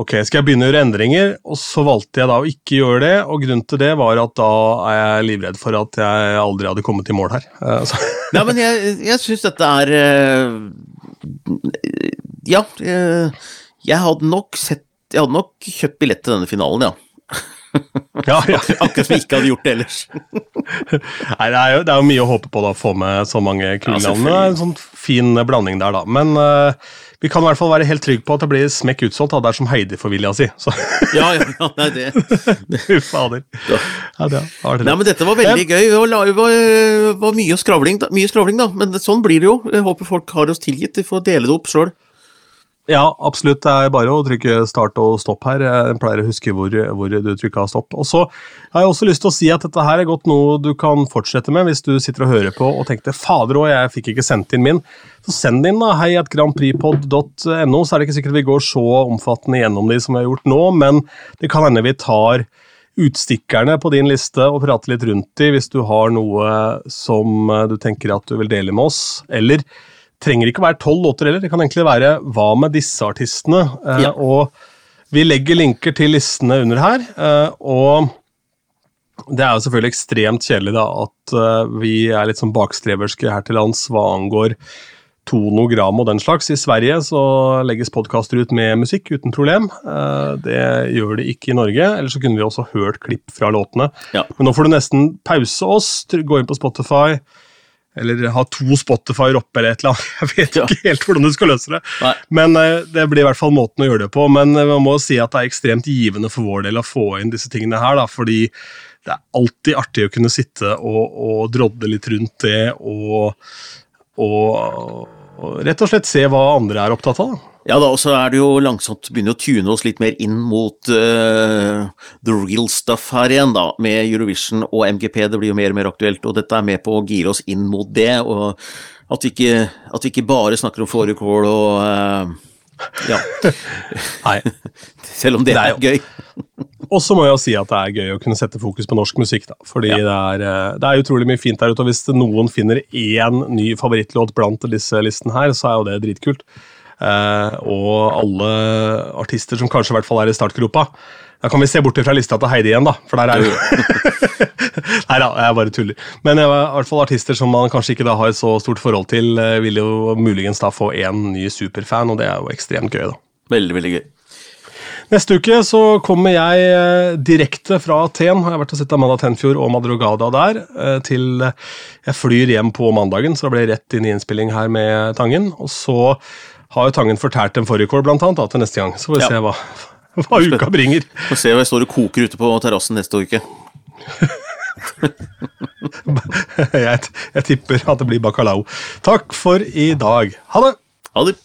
Ok, skal jeg begynne å gjøre endringer? Og så valgte jeg da å ikke gjøre det, og grunnen til det var at da er jeg livredd for at jeg aldri hadde kommet i mål her. Uh, Nei, men jeg, jeg syns dette er uh, Ja, uh, jeg hadde nok sett Jeg hadde nok kjøpt billett til denne finalen, ja. ja, ja. Akkurat som jeg ikke hadde gjort det ellers. Nei, det er, jo, det er jo mye å håpe på da, å få med så mange kule navn. Ja, en sånn fin blanding der, da. Men vi kan i hvert fall være helt trygge på at det blir smekk utsolgt da, dersom Heidi får vilja si. Så. ja, ja, ja, nei, det Fader. Ja. det var nei, men dette var veldig gøy. Det var, var, var mye, skravling, mye skravling, da. Men sånn blir det jo. Jeg håper folk har oss tilgitt. De får dele det opp sjøl. Ja, absolutt. Det er bare å trykke start og stopp her. Jeg pleier å huske hvor, hvor du trykka stopp. Og så har jeg også lyst til å si at dette her er godt noe du kan fortsette med hvis du sitter og hører på og tenkte fader òg, jeg fikk ikke sendt inn min. Så send inn da, hei at grandpripod.no, så er det ikke sikkert vi går så omfattende gjennom de som vi har gjort nå, men det kan hende vi tar utstikkerne på din liste og prater litt rundt de hvis du har noe som du tenker at du vil dele med oss. Eller trenger ikke å være tolv låter heller. Det kan egentlig være hva med disse artistene? Eh, ja. Og vi legger linker til listene under her. Eh, og det er jo selvfølgelig ekstremt kjedelig da, at eh, vi er litt sånn bakstreverske her til lands hva angår tonogram og den slags. I Sverige så legges podkaster ut med musikk uten problem. Det gjør det ikke i Norge. Ellers så kunne vi også hørt klipp fra låtene. Ja. Men nå får du nesten pause oss, gå inn på Spotify eller ha to Spotify oppe eller et eller annet. Jeg vet ja. ikke helt hvordan du skal løse det. Nei. Men uh, det blir i hvert fall måten å gjøre det på. Men uh, man må si at det er ekstremt givende for vår del å få inn disse tingene her, da, fordi det er alltid artig å kunne sitte og, og drodde litt rundt det og, og, og rett og slett se hva andre er opptatt av. da. Ja da, og så er det jo langsomt begynner å tune oss litt mer inn mot uh, the real stuff her igjen, da, med Eurovision og MGP. Det blir jo mer og mer aktuelt, og dette er med på å gire oss inn mot det. Og at vi ikke, at vi ikke bare snakker om fårikål og uh, ja. Nei. Selv om det, det er, er gøy. Og så må jeg si at det er gøy å kunne sette fokus på norsk musikk. da, fordi ja. det, er, eh, det, er, utrolig mye fint der ute. og Hvis noen finner én ny favorittlåt blant disse listene her, så er jo det dritkult. Eh, og alle artister som kanskje i hvert fall er i startgropa. Da kan vi se bort fra lista til Heidi igjen, da. For der er jo Nei da, jeg bare tuller. Men i hvert fall artister som man kanskje ikke da har så stort forhold til, eh, vil jo muligens da få én ny superfan, og det er jo ekstremt gøy, da. Veldig, veldig gøy. Neste uke så kommer jeg eh, direkte fra Aten. Jeg har vært og sett Amanda Tenfjord og Madrugada der. til Jeg flyr hjem på mandagen, så da blir det rett inn i innspilling her med Tangen. Og så har jo Tangen fortært en fårikål, blant annet, da, til neste gang. Så får vi ja. se hva, hva uka bringer. Får se hva jeg står og koker ute på terrassen neste uke. jeg, jeg tipper at det blir bacalao. Takk for i dag. Ha det! Ha det.